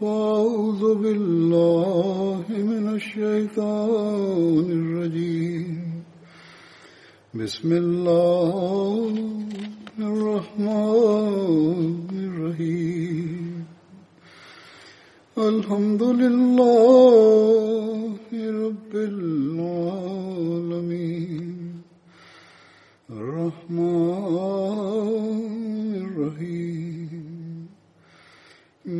وأعوذ بالله من الشيطان الرجيم بسم الله الرحمن الرحيم الحمد لله رب العالمين الرحمن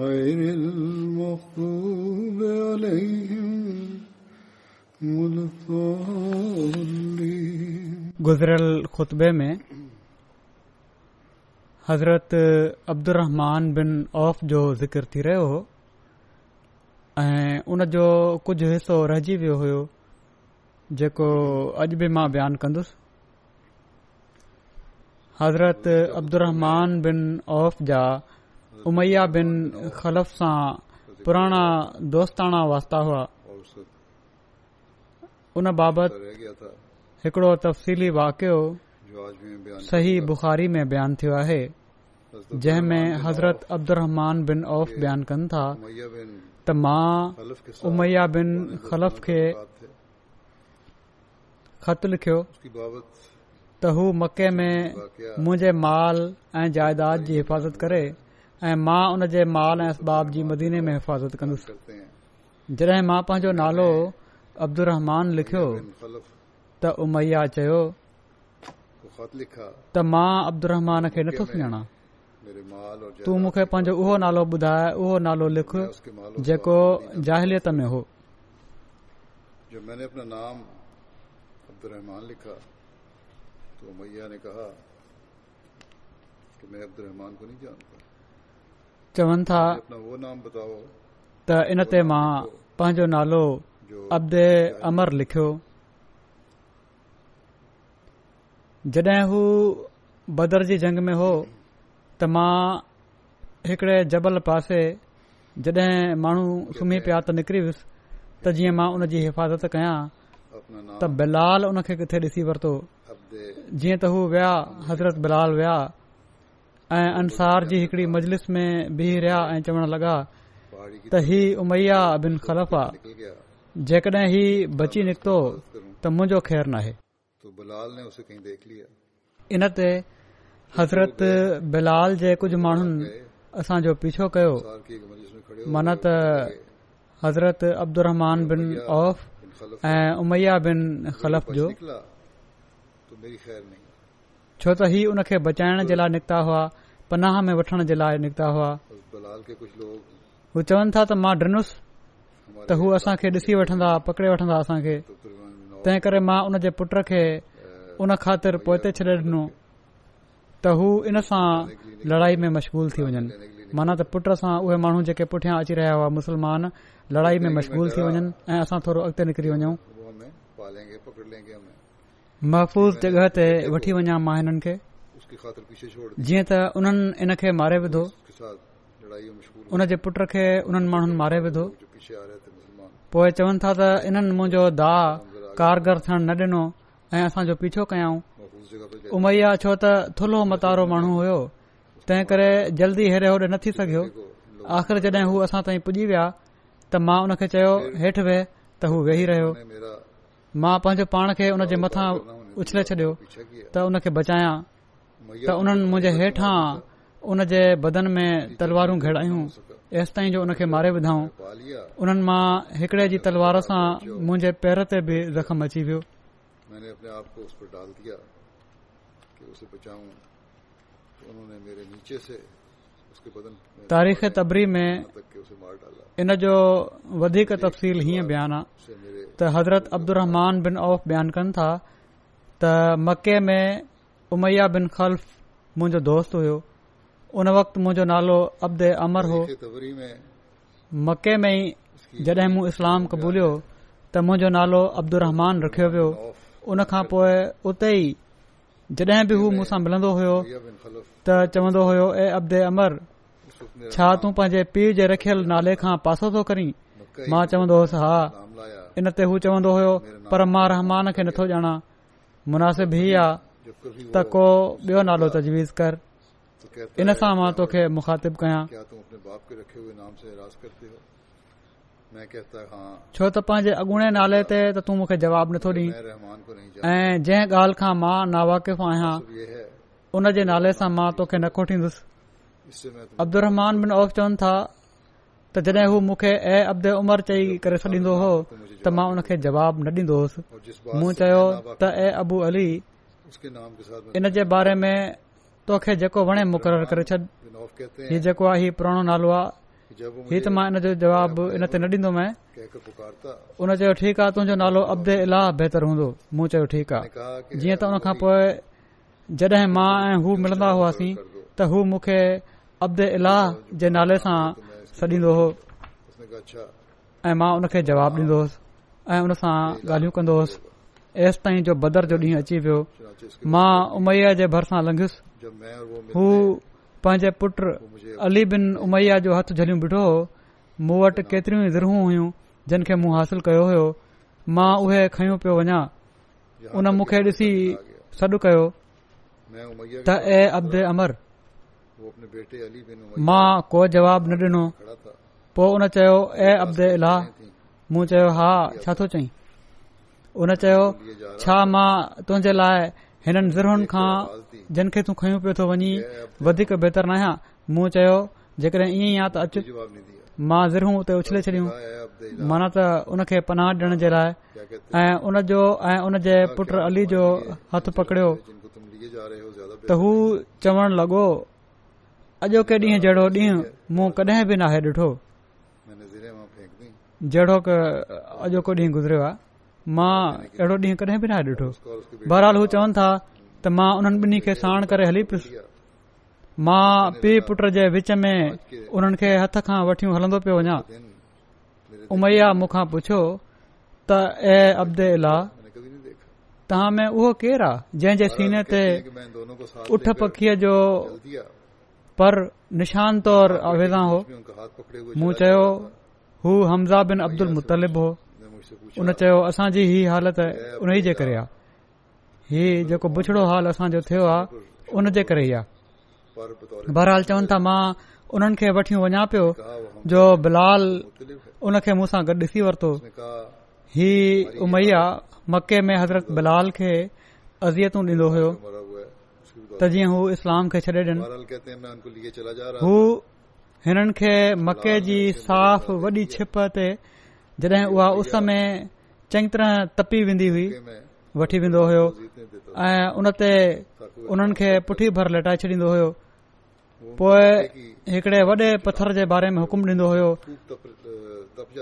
غیر المخطوب عليهم مضطاعلیم گزرل خطبے میں حضرت عبد الرحمن بن عوف جو ذکر تھی رہو ان جو کچھ حصو رہجیوی ہوئیو جے کو اج بھی ماں بیان کندوس حضرت عبد الرحمن بن عف جا उमैया बिन ख़लफ़ सां पुराणा दोस्ताणा वास्ता हुआ उन बाबति हिकिड़ो तफ़सीली वाकियो सही बुखारी में बयानु थियो आहे जंहिं में हज़रत अब्दुमान बिन औफ़ बयानु कनि था त मां उमैया बिन ख़लफ़ ख़त लिखियो त हू मके में मुंहिंजे माल ऐं जायदाद जी हिफ़ाज़त करे ऐं मां उन माल ऐं असबाब जी मदीने में हिफ़ाज़त कंदुसि जॾहिं मां पंहिंजो नालो अब्दुर रहमान लिखियो त उमैया चयो त मां अब्दुर रहमान खे नथो सुञाणा तूं मूंखे पंहिंजो उहो नालो ॿुधाए उहो नालो लिख जेको जाहिलियत में हो میں نے اپنا نام عبد الرحمان لکھا تو میاں نے کہا کہ میں عبد الرحمان کو نہیں جانتا चवनि था त इन ते मां पंहिंजो नालो अब्दे अमर लिखियो जॾहिं हू बदर जी जंग में हो त मां हिकिड़े जबल पासे जड॒हिं माण्हू सुम्ही पिया त निकिरी वियुसि त जीअं मां उन जी हिफ़ाज़त कयां त बिलाल उन खे किथे ॾिसी वरितो जीअं त हू विया हज़रत बिलाल विया अंसार जी हिकड़ी मजलिस में बीह रहिया ऐं चवण लॻा त ही उमैया बिन ख़लफ जेकॾहिं ही बची निकतो त मुंहिंजो ख़ैर नाहे इन ते हज़रत बिलाल जे कुझु माण्हुनि असांजो पीछो कयो मन त हज़रत अब्दुमान बिन औफ़ ऐं उमैया बिन ख़लफ़ जो छो त ही हुन खे बचाइण जे लाइ निकिता हुआ पनाह में वठण जे लाइ निकिता हुआ हू चवनि था त मां ॾिन त हू असां खे ॾिसी वठंदा पकड़े वठंदा असां खे तंहिं करे मां उन जे पुट खे उन ख़ातिर पोइते छॾे ॾिनो त हू इन सां लड़ाई में मशगूल थी वञनि माना त पुट सां उहे माण्हू जेके पुठियां अची रहिया हुआ मुस्लमान लड़ाई में मशगूल थी वञनि ऐं असां थोरो अॻिते निकिरी वञूं महफ़ूज़ जॻह ते वठी वञा मां हिननि खे जीअं त उन्हनि इनखे मारे विधो जे पुट खे उन्हनि माण्हुनि मारे विधो पोए चवनि था त इन्हनि मुंहिंजो दा कारगर थियण न डि॒नो ऐं असांजो पीछो कयऊं उमैया छो त थुलो मतारो माण्हू हुयो तंहिं करे जल्दी हेरे होॾे न थी सघियो आख़िर जॾहिं हू असां ताईं पुॼी विया त मां हुनखे चयो हेठि वेह त हू वेही रहियो मां पंहिंजो पाण खे हुन जे मथां उछले छॾियो त हुनखे बचायां त उन्हनि मुंहिंजे हेठां उन जे बदन में तलवारूं घेरायूं ऐसि ताईं जो हुन खे मारे विधाऊं उन्हनि मां हिकड़े जी तलवार सां मुंहिंजे पैर ते बि ज़ख़्म अची वियो तारीख़ तबरी में इन जो वधीक तफ़सील हीअं बयान आहे त हज़रत अब्दुहमान बिन औफ़ बयान कनि था त मके में उमैया बिन खल्फ़ो दोस्त हुयो उन वक़्तो नालो अब्द अमर हो मके में जड॒हिं मूं इस्लाम कबूलियो त मुंहिंजो नालो अब्दु रखियो वियो उन खां पोइ उते ई जड॒हिं बि हू मूसां मिलंदो हो त चवंदो हो ऐ अब्दे अमर छा तूं पंहिंजे पीउ जे रखियल नाले खां पासो थो करीं मां चवंदो होसि हा इन ते हू चवंदो हो पर मां रहमान खे नथो ॼाणा मुनासिबु ही आहे त को बि॒यो नालो तजवीज़ कर इन सां मां तोखे मुखातिब कयां छो त पंहिंजे अगूणे नाले ते त तूं मूंखे जवाब नथो ॾे ऐं जंहिं ॻाल्हि खां मां नावाकिफ़ आहियां उन जे नाले सां मां तोखे न खोटींदुसि अब्दुमान बिन औफ़ चवनि था त जॾहिं हू मूंखे ए अब्द उमर चई करे छॾींदो हो त मां हुनखे जवाब न ॾींदो हुयुसि मूं चयो त ए अबू अली इन जे बारे में तोखे जेको वणे मुक़ररु करे छॾ ही जेको आहे हीउ पुराणो नालो आहे हीउ त मां इन जो जवाब इन ते न ॾींदोमांइ उन चयो ठीकु आहे तुंहिंजो नालो अब्दे इलाह बहितर हूंदो मूं चयो ठीकु आहे जीअं त उन खां पोइ जॾहिं मां ऐं हू मिलंदा हुआसीं त हू मूंखे अब्दे इलाह जे नाले सां सॾींदो हो ऐं मां उन खे जवाबु ॾींदो हुउसि ऐं उन सां ॻाल्हियूं कंदो हुउसि एस ताईं जो बदर जो ॾींहुं अची वियो मां उमैया जे भरिसां लंघुसि हू पंहिंजे पुट अली बिन उमैया जो हथ झलियूं बीठो हो मूं वटि केतिरियूं ई ज़रूरूं हुयूं जिन खे मूं हासिल कयो हो मां उहे खयूं पियो वञा उन मूंखे ॾिसी सॾु कयो त ए अबे अमर मां को जवाब न ॾिनो पोइ उन चयो ए अब्दे अलाह मूं चयो हा छा थो चई उन चयो छा मां तुंहिंजे लाइ हिननि खां जिन खे तूं खयूं पियो थो वञी वधीक बहितर न आहियां मूं चयो जेकॾहिं ईअं ई आहे त अचु मां ज़िरूं उते उछले छॾियूं माना त उन खे पनाह ॾियण जे लाइ ऐं उन जो ऐं उन जे पुट अली जो हथ पकड़ियो त हू चवण लॻो अॼोके ॾींह जहिड़ो ॾींहुं मूं कॾहिं बि नाहे ॾिठो जहिड़ो अॼोको ॾींहुं गुज़रियो आहे मां अहिड़ो ॾींहुं कॾहिं बि न ॾिठो बहरहाल हू चवनि था त मां उन्हनि ॿिन्ही खे साण करे हली पियुसि मां पीउ पुट जे विच में उन्हनि खे हथ खां वठियूं हलंदो पियो वञा उमैया मूंखां पुछियो त ए अब्दे इलाह तव्हां में उहो केरु आहे जंहिंजे सीने ते उठ पखीअ जो पर निशान तौर आवेदा हो मूं चयो हू हमज़ा बिन अब्दुल मुतलिब हो उन चयो असांजी ही हालत उन ई जे करे आहे हीउ जेको बुछड़ो हाल असांजो थियो आहे उन जे करे ई आहे बहरहाल चवनि था मां उन्हनि खे वठी वञा पियो जो बिलाल उन खे मुसां गॾु ॾिसी वरितो हीउ उमैया मके में हज़रत बिलाल खे अज़ियतूं ॾींदो हुयो त जीअं हू इस्लाम खे छॾे ॾिय हू हिननि खे मके जी साफ़ वॾी छिप ते जॾहिं उहा उस में चङी तरह तपी वेंदी हुई वठी वेंदो हुयो ऐं उन ते उन्हनि खे पुठी भर लटाए छॾींदो हो पोए हिकड़े वॾे पत्थर जे बारे में हुकुम ॾींदो हो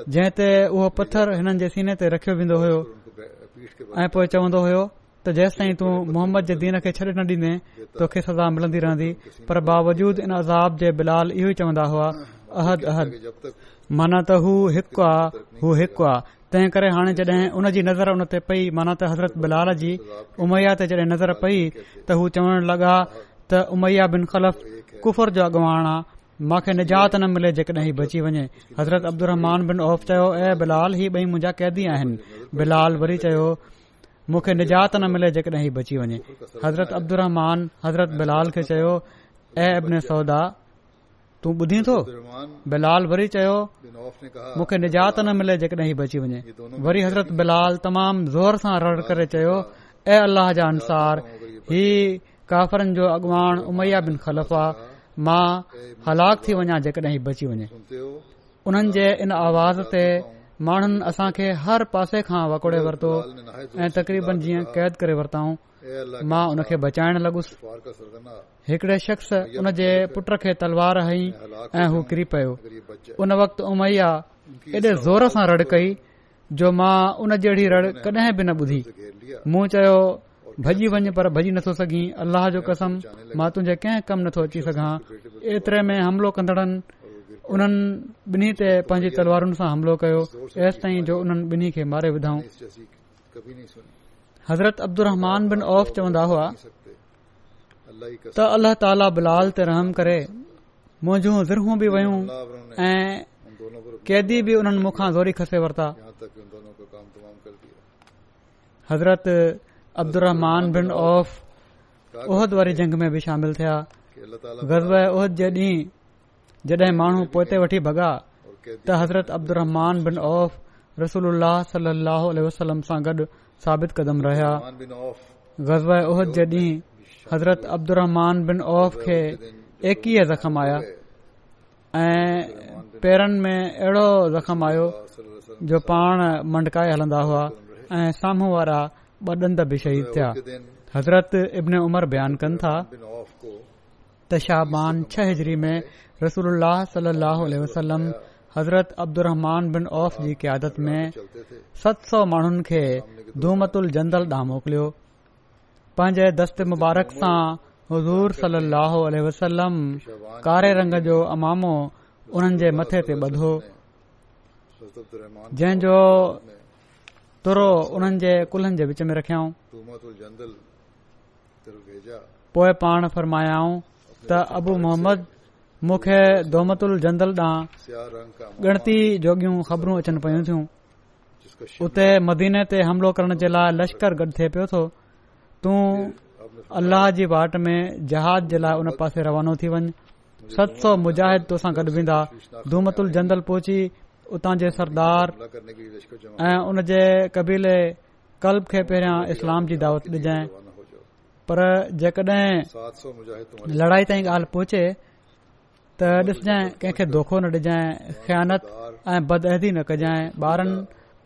जंहिं ते उहो पत्थर हिननि जे सीने ते रखियो वेंदो हो ऐं चवंदो हो त जेसि ताईं तूं मोहम्मद जे दीन खे छॾे न डि॒दे तोखे सज़ा मिलंदी रहंदी पर बावजूद इन अज़ाब जे बिलाल इहो ई चवंदा हुआ अहद अहद माना त हू हिकु आहे हू हिकु आहे तंहिं करे हाणे जॾहिं उन जी नज़र उन ते पई माना त हज़रत बिलाल जी उमैया ते जॾहिं नज़र पई त हू चवण लॻा त उमैया बिन ख़लफ़ कुफर जो अॻवान आहे मूंखे निजात न मिले जेकॾहिं बची वञे हज़रत अब्दुरमान बिन ऑफ़ चयो ऐं बिलाल ही ॿई मुंहिंजा क़ैदी आहिनि बिलाल वरी चयो मूंखे निजात न मिले जेकॾहिं बची वञे हज़रत अब्दुरमान हज़रत बिलाल खे चयो ऐं अबिन सौदा तू ॿुधी थो बिलाल वरी चयो मूंखे निजात न मिले बची वञे वरी हज़रत बिलाल तमाम ज़ोर सां रड़ करे चयो ऐं अलाह जा अनुसार ही काफरन जो अॻवान उमैया बिन ख़लफ मां हलाक थी वञा जेकॾहिं बची वञे उन्हनि जे इन आवाज़ ते माण्हुनि असां खे हर पासे खां वकोड़े वरतो ऐं तक़रीबन जीअं कैद करे वरताऊं मां उन उनखे बचाइण लॻुसि हिकड़े शख्स उन जे पुट खे तलवार हई ऐं हू किरी पयो उन उमैया एॾे ज़ोर सां रड़ कई जो मां उन जहिड़ी रड़ कडहिं बि न ॿुधी मूं चयो भॼी वञ पर भॼी नथो सघी अल्लाह जो कसम मां तुंहिंजे कंहिं कम नथो अची सघां एतरे में हमिलो कंदड़नि उन्हनि ॿिन्ही ते पंहिंजी तलवारुनि सां हमिलो कयो तेसि ताईं जो उन्हनि ॿिन्ही खे मारे विधऊं हज़रत अब्दुहमान ओफ़ चवंदा हुआ त अल्ला ताला बिलाल ते रहम करे मोजू ज़रूं बि वयूं ऐं कैदी बि उन्हनि मुखा ज़ोरी खसे वरिता हज़रत अब्दुर रहमान बिन औफ़द वारी जंग में बि शामिल थिया गज़ ओहद जे ॾींहुं जॾहिं माण्हू पोए ते वठी भॻा त हज़रत अब्दुल साबित रहिया हज़रती ज़ख़्म आया ऐं पेरनि में अहिड़ो ज़ख़्म आयो जो पाण मंडकाए हलंदा हुआ ऐं साम्हूं वारा ॿ ड बि शज़रत इब्न उमर बयान कनि था त शाहबान छह हिजरी में رسول اللہ صلی اللہ علیہ وسلم حضرت عبد الرحمان بن عوف جی قیادت میں ست سو مانن کے دومت الجندل ڈاں موکل پانچ دست مبارک سان حضور صلی اللہ علیہ وسلم کارے رنگ جو امامو ان کے متے تے بدھو جن جو ترو ان کے کلن کے وچ میں رکھیاں پان فرمایاں تا ابو محمد खे दोमतुल जंदल ॾांहुं गणती जोगियूं ख़बरूं अचनि पई थियूं उते मदीने ते हमिलो करण जे लाइ लश्कर गॾु थिए पियो थो तूं अल्लाह जी वाट में जहाज़ जे लाइ उन पासे रवानो थी वञु सत सौ मुजाहिद तोसां गॾु वेंदा दोमतुल जंदल पहुची उतां जे सरदार ऐं उन जे कबीले कल्ब खे पहिरियां इस्लाम जी दावत ॾिजांइ पर जेकॾहिं लड़ाई ताईं ॻाल्हि पहुचे त ॾिसजांइ कंहिंखे धोखो न ॾिजाइ ख़यानत ऐं बदहदी न कजांइ ॿारनि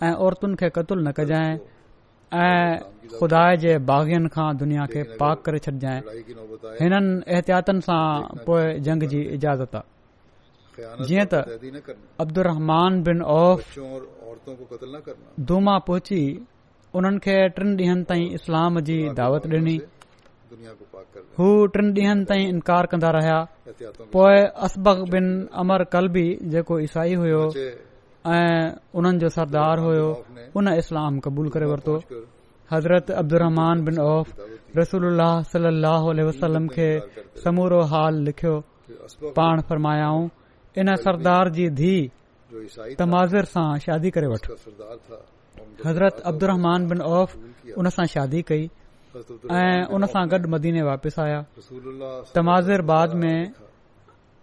ऐं औरतुनि खे क़तुल न कजाइ ऐं खुदा जे बाग़नि खां दुनिया खे पाक करे छॾजांइ हिननि एहतियातन सां पोइ जंग जी इजाज़त आहे जीअं त अब्दु रहमान बिन औफ़ दुमा पहुची उन्हनि खे टिन ॾींहनि ताईं इस्लाम जी दावत ॾिनी हू टिन ताईं इनकार कंदा रहिया पोइ असबक बिन अमर कलबी जेको ईसाई हुयो ऐं उन्हनि जो सरदार हुयो उन इस्लाम कबूल करे वरतो हज़रत अब्दुमानसूल सली अलसलम खे समूरो हाल लिखियो पाण फरमायाऊं इन सरदार जी धीउ तमाज़र सां शादी करे वठो हज़रत अब्दुमान बिन औफ़ शादी कई ऐं उन सां गॾु मदीने वापिसि आया तमाज़र बाद में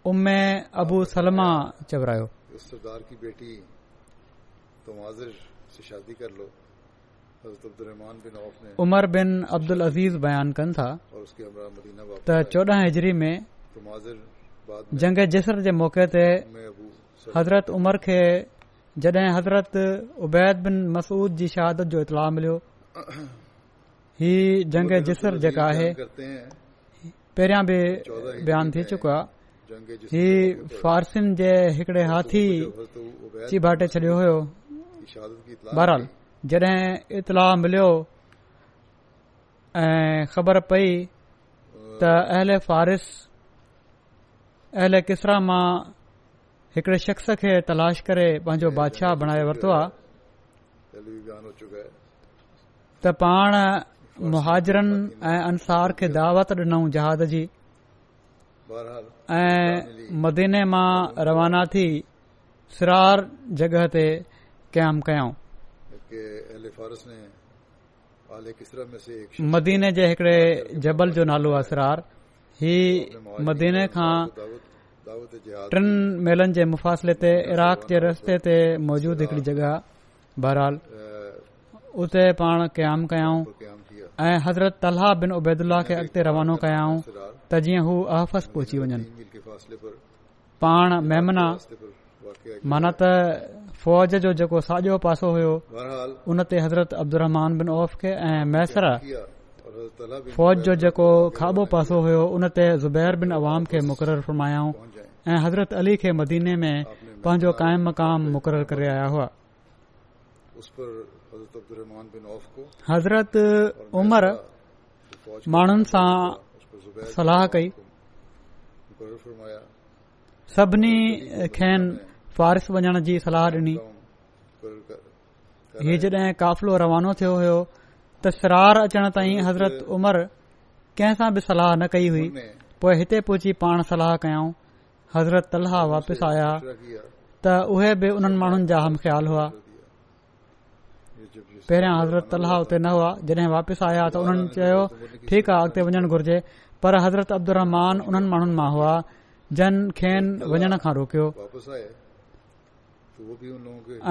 उम्म अबू सलमा चवरायो उमर बिन अब्दुल अज़ीज़ बयान कनि था त चोॾहं हिजरी में जंग जसर जे मौक़े ते हज़रत उमर खे जड॒हिं हज़रत उबैद बिन मसूद जी शहादत जो इतलाउ मिलियो ہی जंग جسر जेका आहे पहिरियां बि بیان थी चुको आहे فارسن جے जे हिकड़े हाथी चीबाटे छॾियो हुयो بہرحال जॾहिं इतलाह मिलियो ऐं ख़बर पई त فارس फ़ारिस अहिल किसरा मां हिकड़े शख़्स खे तलाश करे पंहिंजो बादशाह बणाए वरितो आहे पाण मुहाजरनि ऐं अंसार खे दावत ॾिनऊं जहाज़ जी ऐं मदीने मां रवाना थी सिरार जगह ते क़यामु कयाऊं मदीने जे हिकड़े जबल जो नालो आहे सिरार ही मदीने खां टिनि मेलनि जे मुफ़ासिले ते इराक जे रस्ते ते मौजूद हिकड़ी जॻह बरहाल उते पाण क़याम कयऊं ऐं हज़रत तलहा बिन उबैदुल्ला खे अॻिते रवानो कयाऊं त जीअं हू अहफ़ पोची वञनि पाण मेमना माना त फ़ौज जो जेको साॼो पासो हुयो उन ते हज़रत अब्दुरमान बिन औफ़ खे ऐं मैसर फौज जो जेको खाॿो पासो हुयो उन ते ज़ुबैर बिन अवाम खे मुक़ररु फरमायाऊं ऐं हज़रत अली खे मदीने में पंहिंजो कायम मक़ाम मुक़ररु करे आया हुआ हज़रत उमर माण्हुनि صلاح کئی कई सभिनी खे फारिस वञण जी सलाह ॾिनी ही जॾहिं काफ़िलो रवानो थियो हो त शरार अचण تائیں حضرت عمر कंहिं सां बि صلاح न कई हुई पोइ हिते पहुची पाण صلاح कयऊं حضرت तलह واپس आया تا उहे बि उन्हनि माण्हुनि جا हम ख़्यालु हुआ पहिरियां हज़रत अलाह उते न हुआ जॾहिं वापसि आया त उन्हनि चयो ठीकु आहे अॻिते वञण घुर्जे पर हज़रत अब्दुमाननि माण्हुनि मां हुआ जन खे वञण खां रोकियो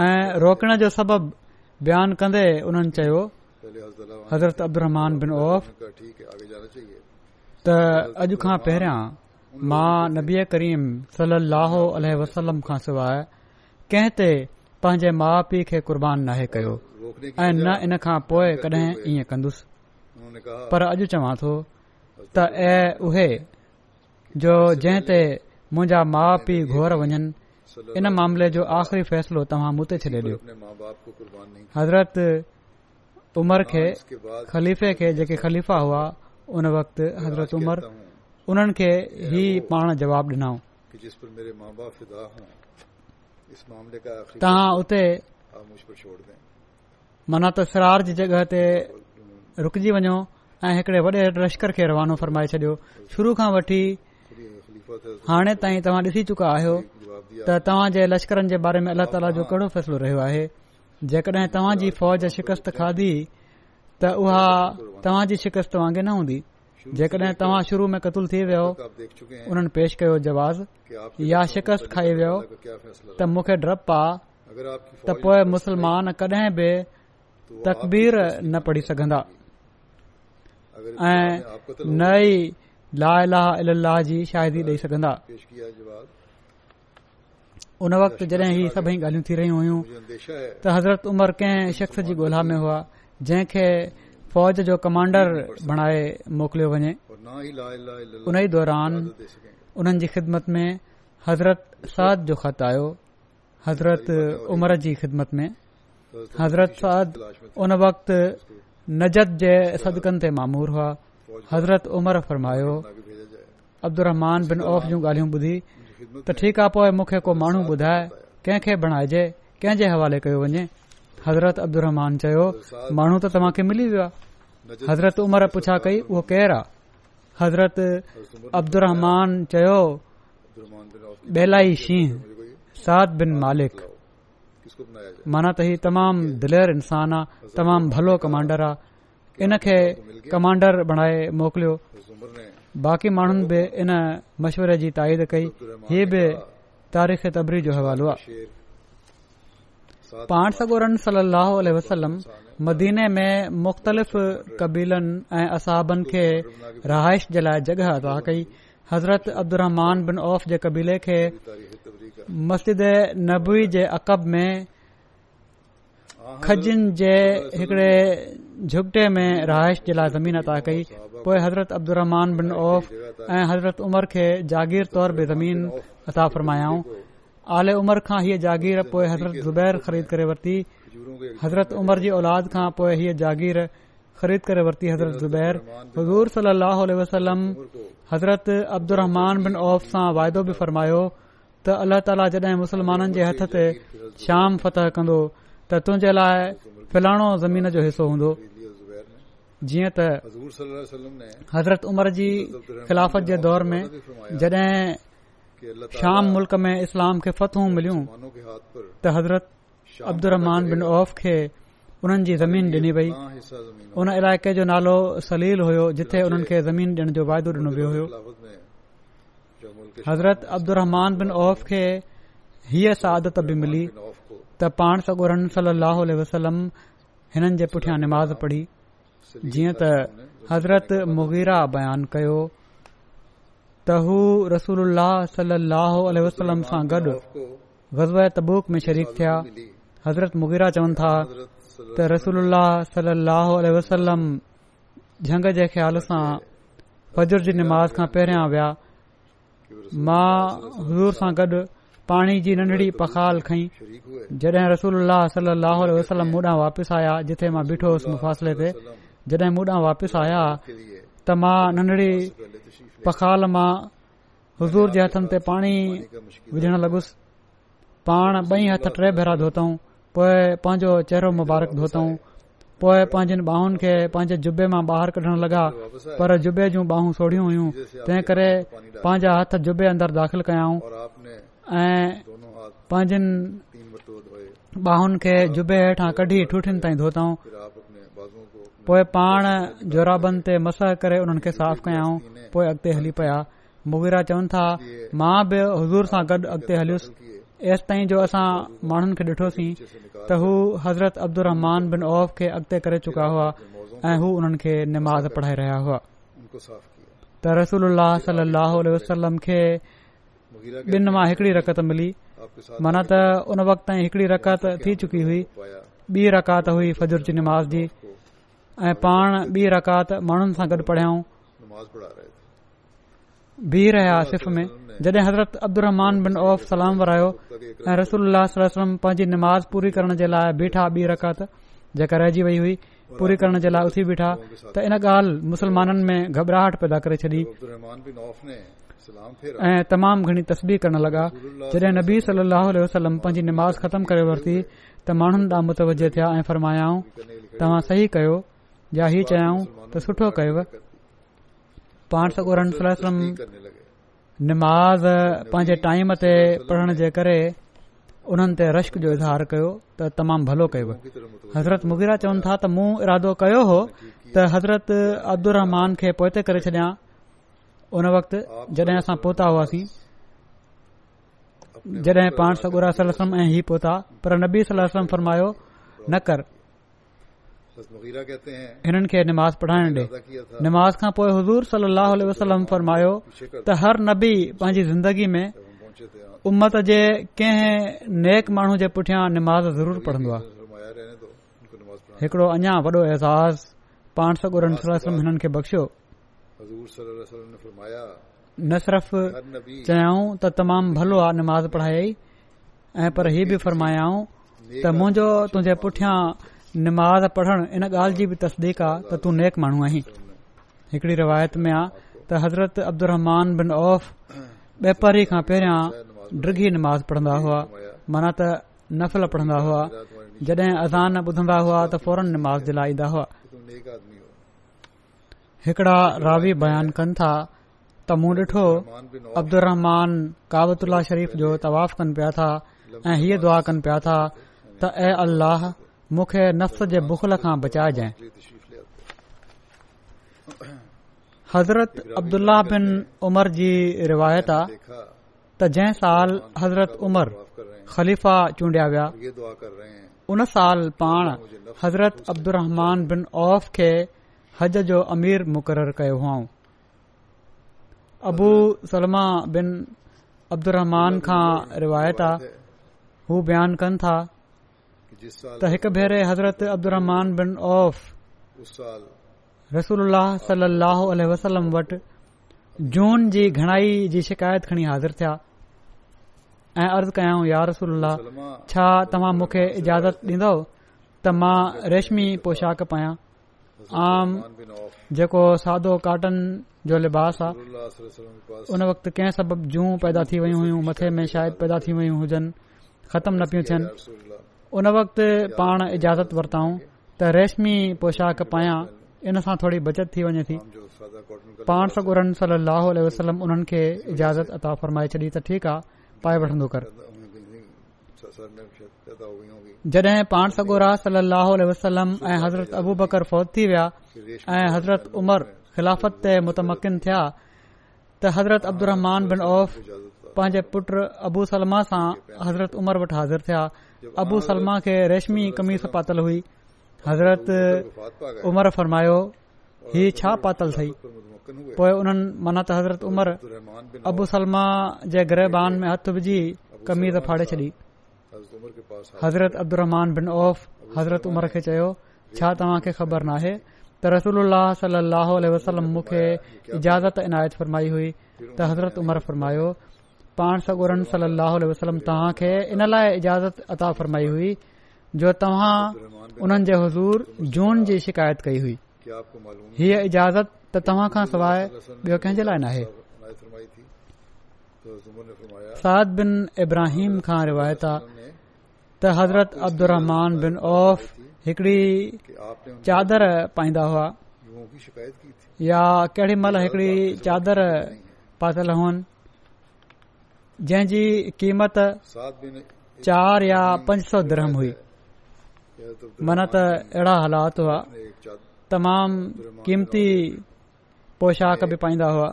ऐं रोकण जो सबबि बयानु कन्दे उन्हनि चयोमान त अॼु खां पहिरियां मां नबी करीम सलाहु अलसलम खां सवाइ कंहिं ते पंहिंजे माउ पीउ खे कुर्बान नाहे कयो ऐं न इन खां पोइ कॾहिं ईअं कंदुसि पर अॼु चवां थो त ऐं उहे जो जंहिं ते मुंहिंजा माउ पीउ घोर वञनि इन मामले जो आख़िरी फ़ैसिलो तव्हां मूं ते छॾे ॾियो हज़रत उमर खे खलीफ़े खे जेके खलीफ़ा हुआ उन वक़्त हज़रत उमर उन्हनि खे ई पाण जवाब ॾिनो तव्हां माना त सरार जी जॻहि ते रुकजी वञो ऐं हिकड़े वॾे लश्कर खे रवानो फरमाए छॾियो शुरू खां वठी हाणे ताईं तव्हां ॾिसी चुका आहियो त तव्हां जे लश्करनि जे बारे में अल्ला ताला जो कहिड़ो फ़ैसिलो रहियो आहे जेकॾहिं तव्हां जी फ़ौज शिकस्त खाधी त उहा तव्हां जी शिकस्त वांगुरु न हूंदी जेकॾहिं तव्हां शुरू में क़तल थी वियो उन्हनि पेश कयो जवाज़ या शिकस्त खाई वियो त मूंखे डपु आहे त पोइ मुसलमान कॾहिं बि तकबीर न पढ़ी सघंदा ऐं न ई शाहिरी ॾेई सघंदा उन वक़्त जॾहिं ही सभई ॻाल्हियूं थी रहियूं हुयूं त हज़रत उमर कंहिं शख़्स जी गोल्हा में हुआ जंहिंखे फौज जो कमांडर बणाए मोकिलियो वञे उन ई दौरान उन्हनि जी ख़िदमत में हज़रत सद जो ख़त आयो हज़रत उमर जी ख़िदमत में हज़रत सद उन वक़्त नदकनि ते मामूर हुआ हज़रत उमर फरमायो अब्दुन औफ़ जूं ॻाल्हियूं ॿुधी त ठीक आ पो मूंखे को माण्हू ॿुधाए कंहिंखे बणाइजे कंहिंजे हवाले कयो वञे हज़रत अब्दुमान चयो माण्हू त तव्हांखे मिली वियो हज़रत उमर पुछा कई उहो केर आहे हज़रत अब्दुमान चयो बेल मालिक माना त ही तमामु दिलेर इंसान आहे तमामु भलो कमांडर आहे इनखे कमांडर बणाए मोकिलियो बाक़ी माण्हुनि बि इन मशवरे जी ताईद कई हीअ बि तारीख़ तबरी जो हवालो आहे मदीने में मुख़्तलिफ़ कबीलनि ऐं असाबनि खे रहाइश जे लाइ जॻह अदा कई حضرت عبد الرحمان بن اوف کے قبیلے کے مسجد نبوی کے عقب میں کھجن کے ایکڑے جھگٹے میں رہائش کے لئے زمین عطا کی حضرت عبد الرحمان بن اوف حضرت عمر کے جاگیر طور بھی زمین عطا فرمایا آل عمر خا ہ جاگیر حضرت زبیر خرید کر حضرت عمر کی جی اولاد کے جاگیر ख़रीद करे वरती हज़रतुर हज़ूर सलील हज़रत अब्दुमान औफ़ सां वाइदो बि फरमायो त अल्ला ताली जडहिं मुसलमाननि जे हथ ते शाम फतह कंदो त तुंहिंजे लाइ फलाणो ज़मीन जो हिसो हूंदो जीअं حضرت عمر جی خلافت ख़िलाफ़त دور میں में شام ملک میں اسلام کے खे फतहूं मिलियूं حضرت عبد अब्दुर بن ओफ़ کے ज़मीन डि॒नी वई उन इलाके जो नालो सलील हुयो जिथे हुननि खे ज़मीन ॾियण जो वायदो डि॒नो वियो हो हज़रत बिन अब्दु आदत बि मिली त पाण सगोरन वसलम हिन जे पुठियां निमाज़ पढ़ी जीअं त हज़रत मुगीरा बयान कयो त हू रसूल सलोह वसलम सां गॾु गज़व तबूक में शरीक थिया हज़रत मुगीरा चवनि था त रसूल सललो अल वसलम झंग जे ख़्याल सां फजुर जी निमाज़ खां पहिरियां विया मां हज़ूर सां गॾु पाणी जी नंढड़ी पखाल खई जड॒हिं रसूल सलल लाहो वसलम ओॾांहुं वापसि आया जिथे मां ॿिठो हुउसि मुफ़ासिले ते जॾहिं ओॾां वापसि आया त मां नंढड़ी पखाल मां हज़ूर जे हथनि ते पाणी विझण लॻुसि पाण ॿई हथ टे भेरा धोतऊं पोइ पंहिंजो चहिरो मुबारक धोतऊं पोइ पंहिंजी बाहुनि खे पंहिंजे जुबे मां बाहिरि कढण लॻा पर जुबे जूं बाहूं सोढ़ियूं हुयूं तंहिं करे पंहिंजा हथ जुबे जे अंदरि दाख़िल कयाऊं ऐं पंहिंजनि ॿाहुनि खे जुबे हेठां कढी ठुठियुनि ताईं धोतऊं पोइ पाण जोराबनि ते मस करे हुननि खे साफ़ कयाऊं पोइ अॻिते हली पिया मुवीरा चवनि था मां बि हज़ूर सां गॾु अॻिते हलियुसि एसि ताईं जो असां माण्हुनि खे ॾिठोसीं त हू हज़रत औफ़ खे अॻिते करे चुका हुआ ऐं हू हुननि खे निमाज़ पढ़ाए रहिया हुआ त रसूल वसलम खे ॿिन मां हिकड़ी रकत मिली माना त उन वक़्त ताईं हिकड़ी रकत थी चुकी हुई ॿी रकात हुई फजुर जी निमाज़ जी पाण ॿी रकात माण्हुनि सां गॾु पढ़ियाऊं बीह रहिया सिर्फ़ हज़रत बिन औफ़ सलाम अब्दुलाम पांजी नमाज़ पूरी करण जे लाइ बीठा रकत जेका रहिजी वई हुई पूरी करण जे लाइ उथी बीठा त इन ॻाल्हि घबराहट पैदा करे छॾी ऐं तमामु घणी तस्बीर करण लॻा नबी वसलम पंजी नमाज़ ख़तम करे वरती त माण्हुनि मुतवज थिया ऐं फरमायाऊं तव्हां सही कयो या ही चयाऊं त सुठो कयव पाण सगोर नमाज़ पंहिंजे टाइम ते पढ़ण जे करे उन्हनि ते रश्क जो इज़हार कयो त तमामु भलो कयो हज़रत मुगीरा चवनि था त मूं इरादो कयो हो त हज़रत अब्दुल रहमान खे पोएं त करे छॾिया उन वक़्त जॾहिं असां पहुता हुआसीं जॾहिं पाण सगुरम ही पहुता पर नबी सलम फरमायो न कर हिननि खे नमाज़ पढ़ाइण ॾे निमा खां पोइ हज़ूर सली अलरमायो त हर नबी पंहिंजी ज़िंदगी में उमत जे कंहिं नेक माण्हू जे पुठियां नमाज़ ज़रूरु पढ़ंदो आहे न सफ़ त तमामु भलो आहे निमाज़ पढ़ाई ऐं पर हीउ बि फरमायाऊं त मुंहिंजो तुंहिंजे पुठियां निमाज़ पढ़ण इन ॻाल्हि जी बि तस्दीक تو حضرت तूं नेक माण्हू आहीं हिकड़ी रिवायत में आ त हज़रतुर खां पहिरियां निमाज़ पढ़ंदा हुआ पढ़ंदा हुआ अज़ान ॿुधंदा हुआ त फौरन निमाज़ लाइ ईंदा हुआ हिकड़ा रावी बयान कन था त मूं डि॒ठो अब्दुल रहमान शरीफ़ जो तवाफ कन पिया था ऐ हीअ दुआ कन पिया था त नफ़्स जे बुखल खां बचाइज हज़रत अब्दुल्ला बिन उमर जी रिवायत साल हज़रत उमर ख़लीफ़ा चूंडि॒या विया उन साल पाण हज़रत अब्दुलर बिन औफ़ खे हज जो अमीर मुक़ररु कयो हुआ अबू सलमा बिन अब्दुहमान खां रिवायत आहे हू बयानु कनि था हिकु भेरे हज़रत बिन औफ़ रसूल वसलम सलाहु जून जी घणाई जी शिकायत खणी हाज़िर थिया ऐं अर्ज़ कयाऊं यार रह छा तव्हां मूंखे इजाज़त ॾींदव त मां रेशमी पोशाक पायां आम जेको सादो काटन जो लिबास आहे उन वक़्तु कंहिं सभु जून पैदा थी वयूं हुयूं मथे में शायदि थी वई हुजनि ख़तमु न पियो थियनि उन वक़्त पाण इजाज़त वरताऊं त रेशमी पोशाक पायां इन सां थोरी बचत थी वञे थी पाण सगोरन सलल वसलम उन्हनि खे इजाज़त अता फरमाए छॾी त ठीकु आहे पाए वठंदो कर जॾहिं पाण सगोरा सलाह वसलम ऐं हज़रत अबू बकर फौज थी विया ऐं हज़रत उमर ख़िलाफ़त ते मुतमकिन थिया त हज़रत अब्दुमान बिन औफ़ पंहिंजे पुट अबू सलमा सां हज़रत उमर वटि हाज़िर थिया अबू सलमा खे रेशमी कमीज़ पातल हुई हज़रत उमर फरमायो ही छा पातल थई पोए हज़रत उमर अबू सलमा जे ग्रहबान में हथ विझी कमीज़ फाड़े छॾी हज़रत अब्दुमानज़रत उमर खे चयो छा तव्हांखे ख़बर नाहे त रसूल सलम मुखे इजाज़त इनायत फरमाई हुई त हज़रत उमर फरमायो पाण सगोरन सली अलाए इजाज़त अता फरमाई हुई जो तव्हां उन्हनि जे हज़ूर जून जी शिकायत कई हुई ही इजाज़त त तव्हां खां सवाइ ॿियो कंहिंजे लाइ नद बिन इब्राहिम खां रिवायत हज़रत अब्दुमान चादर पाईंदा हुआ या केॾी महिल हिकिड़ी चादर पातल हुन जंहिं जी क़ीमत चार या पंज सौ गर्म हुई माना त अहिड़ा हालात हुआ तमाम क़ीमती पोशाक बि पाईंदा हुआ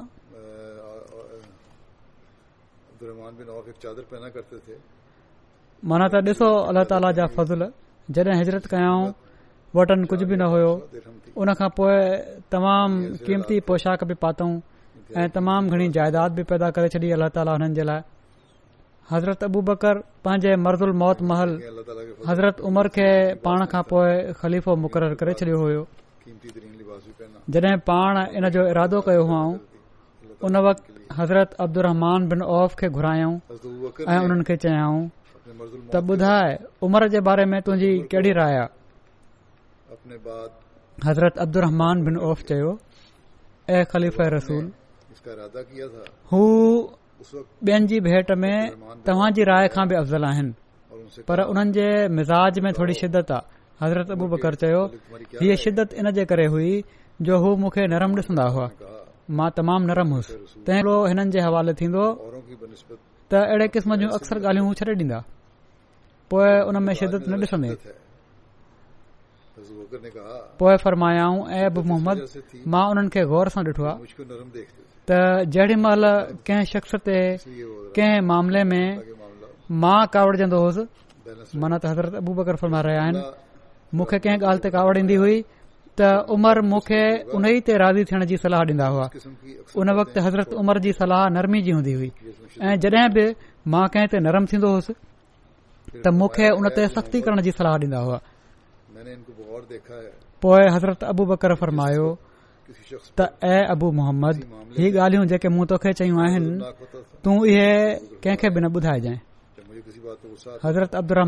माना त ॾिसो अल्ला ताला जा फज़ल जड॒ हिजरत कयाऊं वटन कुझ बि न हुयो हुन खां تمام तमामु क़ीमती पोशाक बि पातऊं ऐं तमामु घणी जाइदाद बि पैदा करे छॾी अलाह ताला हज़रत अबू बकर पंहिंजे मर्दुल मौत महल हज़रत उमर खे पाण खां पोइ ख़लीफ़ो मुक़ररु करे छॾियो हुयो जॾहिं पाण इन जो इरादो कयो हुआ उन वक़्त हज़रत अब्दुफ़ खे घुरायऊं ऐं उन्हनि खे चयाऊं त ॿुधाए उमर जे बारे में तुंहिंजी कहिड़ी राय आहे हज़रत अब्दुरमान बिन औफ़ चयो ऐं हू ॿियनि जी भेंट में तव्हां जी राय खां बि अफ़ज़ल आहिनि पर उन्हनि जे मिज़ाज में थोरी शिदत आहे हज़रत अबू बकर चयो हीअ शिदत इन जे करे हुई जो हू मूंखे नरम ॾिसंदा हुआ मां तमामु नरम हुयुसि तंहिंखां पोइ हिननि जे हवाले थींदो त अहिड़े क़िस्म जूं अक्सर ॻाल्हियूं छॾे ॾींदा पोएं उन में शिदत न ॾिसंदे पोए फरमायाऊं ऐब मोहम्मद मां उन्हनि खे गौर सां ॾिठो आहे त जेॾी महिल कंहिं शख़्स ते कंहिं मामले में मां कावड़जंदो होसि माना त हज़रत अबू बकर फरमाए रहिया आहिनि मूंखे कंहिं ॻाल्हि ते कावड़ ईंदी हुई त उमर मूंखे उन ई ते राज़ी थियण जी सलाह ॾींदा हुआ उन वक़्तु हज़रत उमर जी सलाह नरमी जी हूंदी हुई ऐं जॾहिं बि मां कंहिं ते नरम थींदो होसि त मूंखे उन ते सख़्ती करण जी सलाह ॾींदा हुआ पोएं हज़रत अबू बकर फरमायो त ऐ अबू मोहम्मद ही ॻाल्हियूं जेके मूं तोखे चयूं आहिनि तूं इहे कंहिंखे बि न ॿुधाइजांइ हज़रतर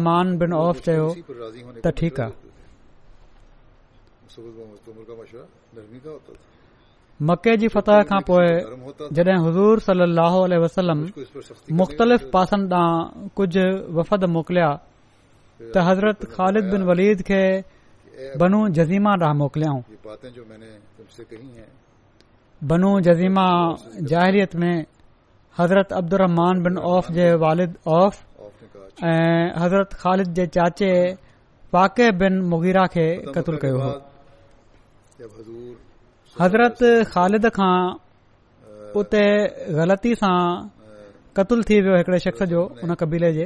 मके जी फतह खां पोइ जॾहिं हज़ूर सलाहु वसलम मुख़्तलिफ़ पासनि तां कुझ वफ़द मोकिलिया त हज़रत ख़ालिद बिन वलीद खे बनू जज़ीमा जज़ीमाऊं बनू जज़ीमा जाहिरियत में हज़रत बिन औफ़ अब्दु ऐं हज़रत ख़ालिद जे चाचे फाके बिन मुगीरा खे हज़रत ख़ालिद खां कतल थी वियो हिकड़े शख़्स जो हुन कबीले जे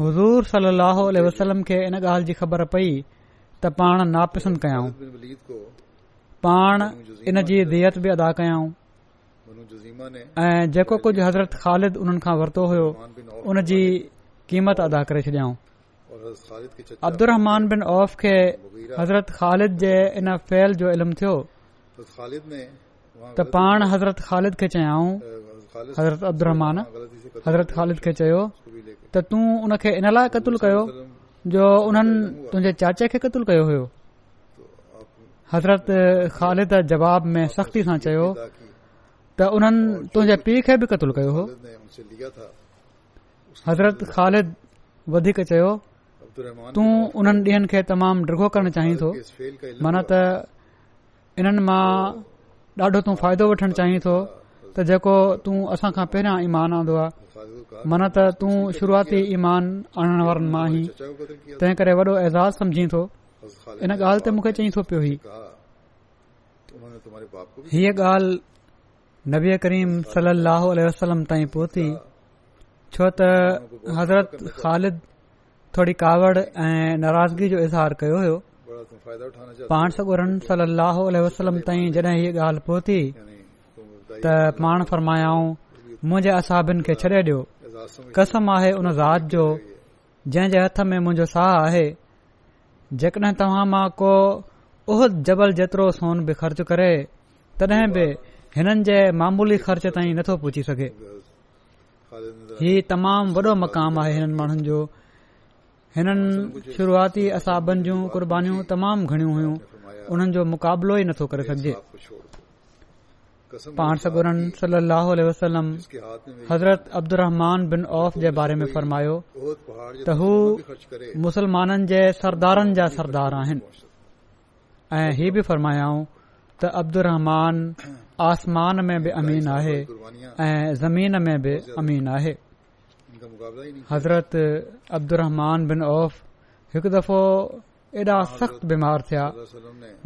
हज़ूर सली वसलम खे इन ॻाल्हि जी ख़बर पई त पाण नापसंद कयाऊं पाण इन जी दियत बि अदा कयाऊं ऐं जेको कुझ हज़रत ख़ालिद हुननि खां वरितो हो उन जी क़ीमत अदा करे छॾियऊं अब्दुरमान बिन औफ़ खे हज़रत ख़ालिद जे इन फैल जो इल्म थियो त पाण हज़रत ख़ालिद खे चयाऊं हज़रत अब्दुमान हज़रत ख़ालिद खे चयो त तूं उनखे इन लाइ क़तूल कयो जो उन्हनि तुंहिंजे चाचे खे क़तूल कयो हुयो हज़रत ख़ालिद जवाब में सख़्ती सां चयो त उन्हनि तुंहिंजे पीउ खे बि क़तूल कयो हो हज़रत ख़ालिद वधीक चयो तूं उन ॾींहन खे तमामु डिगो करण चाही थो माना त इननि मां ॾाढो तू फ़ाइदो वठण चाही थो त जेको तू असां खां पहिरियों ईमान आहे मन त तूं शुरूआती ईमान आणण वारनि मां ई तंहिं करे वॾो एज़ाज़ समझी थो इन ॻाल्हि ते मूंखे चई थो पियो ही हीअ ॻाल्हि नबी करीम वसलम ताईं पहुती छो त हज़रत ख़ालिद थोरी कावड़ ऐं नाराज़गी जो इज़हार कयो हो पाण सगुरनि सललाहो वसलम ताईं जॾहिं हीअ ॻाल्हि पहुती त पाण फरमायाऊं मुंहिजे असाबिन खे छडे॒ ॾियो कसम आहे उन ज़ात जो जंहिं जे हथ में मुंहिंजो साह आहे जेकॾहिं तव्हां मां को उहद जबल जेतिरो सोन बि ख़र्च करे तडे बि हिननि जे मामूली ख़र्च ताईं नथो पुछी सघे ही तमामु वॾो मक़ामु आहे हिननि माण्हुनि जो हिननि शुरूआती असाबनि जूं क़ुर्बानीूं तमाम घणियूं हुइयूं हुननि जो मुक़ाबिलो ई नथो करे सघिजे पाण सगुरन सली अल हज़रत अब्दुर बिन औफ़ जे बारे में फ़रमायो त हू मुसलमाननि जे सरदारनि जा सरदार आहिनि ऐं ही बि फ़रमायाऊं त अब्दु आसमान में बि अमीन आहे ऐं ज़मीन में बि अमीन आहे हज़रत अब्दुरमान बिन औफ़ हिकु दफ़ो एॾा सख़्त बीमार थिया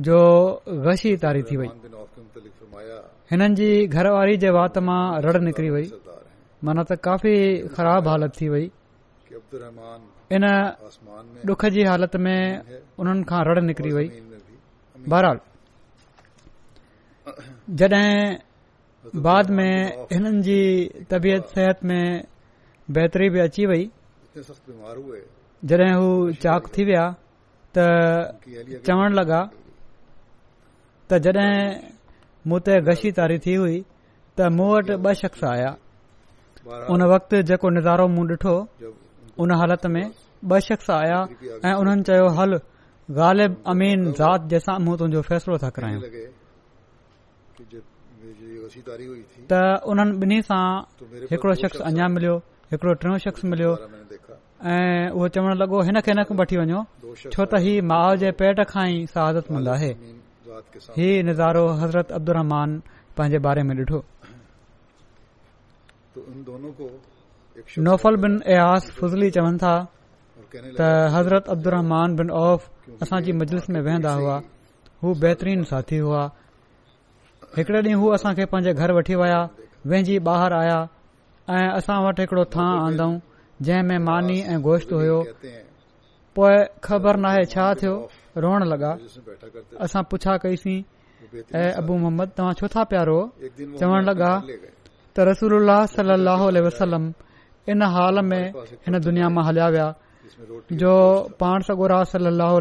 जो ग़शी तारी थी वई हिननि जी घरवारी जे वात मां रड़ निकरी वई माना त काफ़ी ख़राब हालत थी वई इन डुख जी हालत में उन्हनि खां रड़ निकरी वई बराल जॾहिं बाद में हिननि जी तबियत सिहत में बेहतरी बि अची वई जॾहिं हू चाक थी वया त चवण लॻा त मूं ते गशी तारी थी हुई त मूं वटि ॿ शख्स आया उन वक़्तु जेको निज़ारो मूं ॾिठो उन हालत में ॿ शख्स आया ऐं उन्हनि चयो हल ग़ालिब अमीन ज़ात जैसा मूं तुंहिंजो फ़ैसिलो था करायूं त उन्हनि ॿिन्ही सां हिकड़ो शख्स अञा मिलियो हिकड़ो टियों शख्स मिलियो ऐं उहो चवण लॻो हिन खे न वठी वञो छो त हीउ माउ जे पेट खां ई शहादतमंद आहे ही नज़ारो हज़रत अब्दुहमान पंहिंजे बारे में ॾिठो नौफल बन एसली चवनि था त हज़रत अब्दुमान बिन औफ़ असांजी मजलूस में वेहंदा हुआ हू बेहतरीन साथी हुआ हिकड़े ॾींहुं हू असांखे पंहिंजे घर वठी विया वेझी बाहिरि आया ऐं असां वटि हिकड़ो थां आन्दा जंहिं में मानी ऐं गोश्त हुयो خبر ख़बर नाहे छा थियो रोअ लगा असां पुछा कईसीं ऐ अबू मोहम्मद तव्हां छो था प्यारो चवण लॻा त रसूल सलो वसलम इन हाल में हिन दुनिया मां हलिया विया जो पाण सगोरा सलाह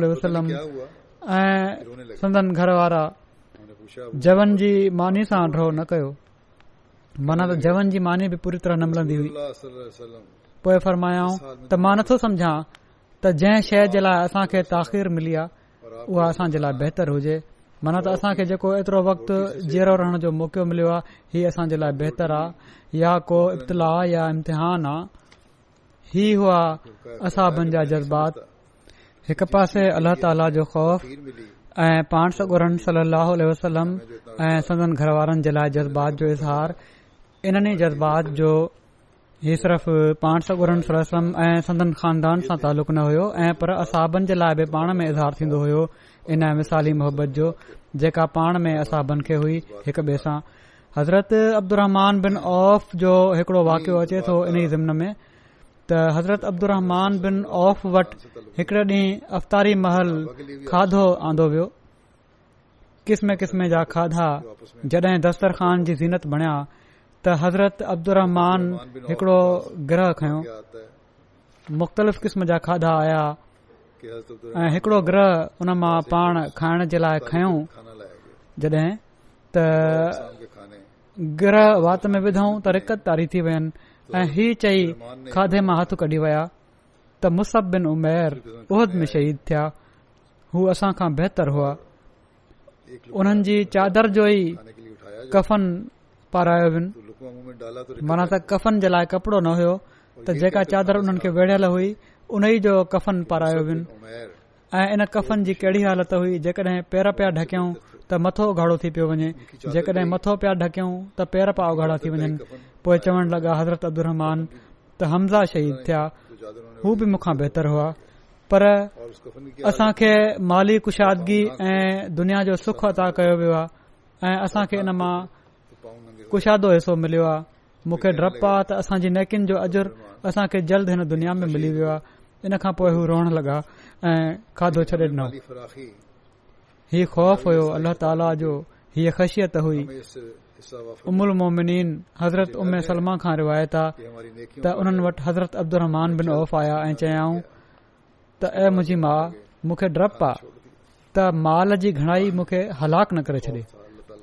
ऐं सदन घर वारा जवन जी मानी सां ड्रो न कयो माना त जवन जी मानी बि पूरी तरह न मिलंदी हुई पोए फरमायाऊं त मां नथो समझा त जंहिं शइ जे लाइ असांखे ताखीर मिली आहे उहा असांजे लाइ बहितर हुजे मन त असां खे जेको एतिरो वक़्तु जहिड़ो रहण जो मौक़ो मिलियो आहे हीअ असांजे लाइ बहितर आ या को इतलाह या इम्तिहान आहे ही हुआ असाबनि जा जज़्बात हिकु पासे अल्ला ताला जो खौफ़ ऐ पाण सगुरन सली वसलम ऐं सदन घर वारनि जे लाइ जज़्बात जो इज़हार इन्हनि जज़्बात जो इहे सिर्फ़ु पाण सगुरनि सरसम ऐं सदन खानदान सां तालुक़ु न हुयो ऐं पर असाबनि जे लाइ बि पाण में इज़हार थींदो हो इन मिसाली मोहबत जो जेका पाण में असाबनि खे हुई हिक ॿिए सां हज़रत अब्दुहमान बन औफ़ जो हिकड़ो वाकियो अचे तो इन ई ज़िमन में त हज़रत अब्दुमान बिन औफ़ वटि हिकड़े ॾींहुं अफ़तारी महल खाधो आंदो वियो किस्म किस्म जा खाधा जड॒हिं दस्तर ख़ान जी ज़ीनत बणिया त हज़रत अब्दुहमान हिकड़ो ग्रह खयो मुख़्तलिफ़ क़िस्म जा खाधा आया ऐं हिकड़ो ग्रह उन मां पाण खाइण जे लाइ खयो जड॒ त ग्रह वात में विधऊं त रिकत तारी थी वियनि ऐं ही चई खाधे मां हथ कढी विया त बिन उमेर उहद में शहीद थिया हू असां खां बेहतर हुआ हुननि जी चादर जो ई कफ़न पारायो माना त कफ़न जे लाइ कपड़ो न हुयो त जेका चादर उन्हनि खे विढ़ियल हुई उन ई जो कफ़न परायो वियो ऐं इन कफ़न जी कहिड़ी हालत हुई जेकॾहिं पेर पिया ढकियऊं त मथो उघाड़ो थी पियो वञे जेकड॒हिं मथो पिया ढकियूं त पेर पिया उघाड़ा थी वञनि पोइ चवणु लॻा हज़रत अब्दु त हमज़ा शहीद थिया हू बि मूंखा बहितर हुआ पर असां माली कुशादगी ऐं दुनिया जो सुख अदा कयो वियो आहे ऐं असांखे इन मां कुशादो हिसो मिलियो आहे मूंखे डप आहे त असांजी नेकिन जो अजुर अजर असांखे जल्द हिन दुनिया में मिली वियो आहे इन खां पोए हू रोण लॻा ऐं खाधो छॾे डि॒नो ही ख़ौफ़ अल्लाह ताला जो ही ख़शियत हुई उमुल मोमिन हज़रत उमिर सलमा खां रिवायत आ त उन्हनि वटि हज़रत रहमान बिन औफ़ आया ऐं चयाऊं त ऐ मुंहिंजी माउ मूंखे डपु आहे त माल जी घणाई मुखे हलाक न करे छॾे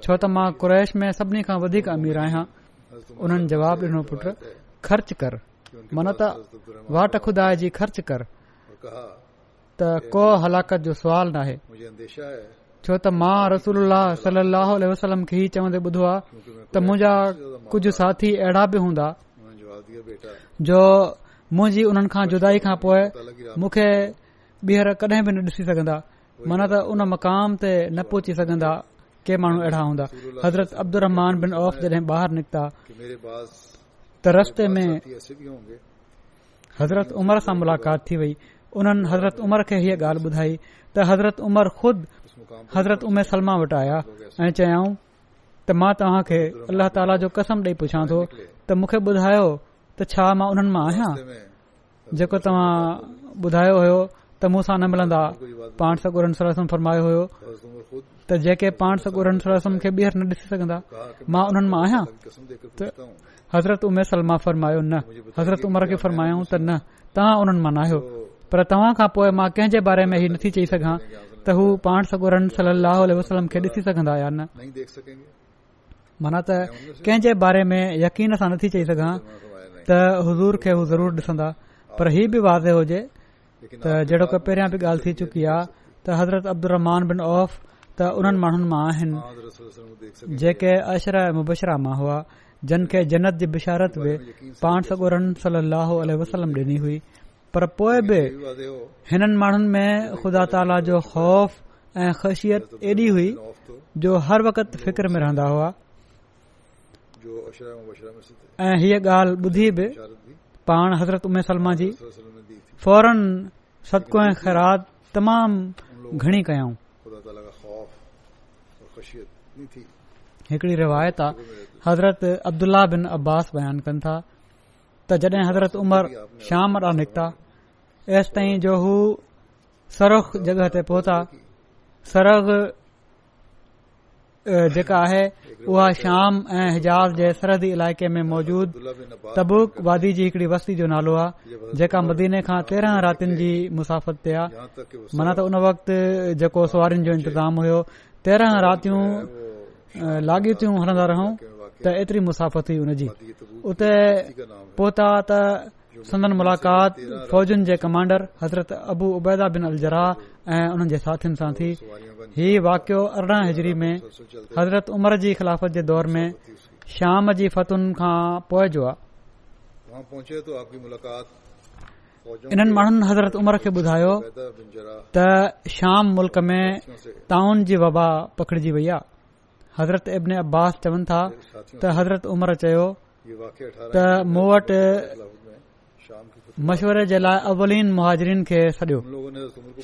छो त मां कुरैश में सभिनी खां वधीक अमीर आहियां उन्हनि जवाब ॾिनो पुट ख़र्च कर मन त वाट खुदा हलाकत जो सवाल नाहे छो त मां रसूल सलम खे ही चवंदे ॿुधो आहे त मुंजा कुझ साथी अहिड़ा बि हूंदा जो मुंजी उन्हनि खां जुदाई खां पोए मुखे ॿीहर कडहिं बि न ॾिसी सघंदा मन त उन मकाम ते न पहुची सघंदा કે માંણો એઢા હોંડા હઝરત আব্দুর रहमान બિન ઓફ રહે બહાર નિકતા કે મેરે બાત તરસ્તે મે હઝરત ઉમર સા મુલાકાત થી વઈ ઉનન હઝરત ઉમર કે યે ગાલ બુધાઈ તો હઝરત ઉમર ખુદ હઝરત ઉમૈ સલામા વટાયા એ ચાહું તો માં તાહ કે અલ્લાહ તઆલા જો કસમ લે પૂછાં તો તો મુખે બુધાયો તો છા માં ઉનન માં હા જે કો તમાં બુધાયો હયો त मूंसा न मिलंदा पाण सगोरम फरमायो हो त जेके पाण सगोर न ॾिसी सघंदा मां उन्हनि मां आहियां हज़रत उमर सलमा फरमायो न हज़रत उमर खे फरमायो त न तव्हां उन्हनि मां न आहियो पर तव्हां खां पो मां कंहिं जे बारे में हीउ नथी चई सघां त हू पाण सगोरन सलम खे ॾिसी सघंदा न माना त कंहिं जे बारे में यकीन सां नथी चई सघां त हज़ूर खे हू ज़रूर ॾिसंदा पर हीउ बि वादे हुजे त जेड़ोकी पहिरियां बि ॻाल्हि थी चुकी आहे त हज़रत अब्दुमान औफ़ त उन्हनि माण्हुनि मां आहिनि जेके अशर मुबर मां हुआ जिन खे जनत जी बिशारत में पाण सगोर ॾिनी हुई पर पोइ बि हिननि माण्हुनि में ख़ुदा ताला जो ख़ौफ़ ऐं ख़ासियत ऐॾी हुई जो हर वक़्त फिकर में रहंदा हुआ ऐं हीअ ॻाल्हि ॿुधी बि पाण हज़रत उमेसलमा जी फौरन सदको ऐं ख़ैरात तमामु घणी कयऊं रिवायत आहे हज़रत अब्दुल्ला बिन अब्बास बयान कनि था त जॾहिं हज़रत उमर शाम ॾांहुं निकिता एसि ताईं जो हू सरख जॻह ते पहुता सरग जेका आहे उहा शाम ऐं हेजाज़ जे सरहदी इलाइक़े में मौजूद तबुक वादी जी हिकड़ी वस्ती जो नालो आहे जेका मदीने खां तेरह रातिन जी मुसाफ़त ते आहे माना त उन वक़्त जेको सवरुनि जो इंतज़ाम हो तेरह रातियूं लागीतियूं हणंदा रहूं त एतरी मुसाफ़त हुई उनजी उते पोहता त संदन मुलाक़ात फ़ जे कमांडर हज़रत अबू उबैदा बिन अलाहा ऐं उन्हनि जे साथियुनि सां थी हीउ वाकियो अरिड़हं हिजरी में हज़रत उमर जी ख़िलाफ़त जे दौर में शाम जी फतुनि खां पोइ जो आहे इन्हनि माण्हुनि हज़रत उमर खे ॿुधायो त शाम मुल्क में ताउन जी वबा पकड़िजी वई आहे हज़रत इब्न अब्बास चवनि था त हज़रत उमर चयो त मूं वटि मशवरे जे लाइ अव्ली मुहाजरीन खे सॾियो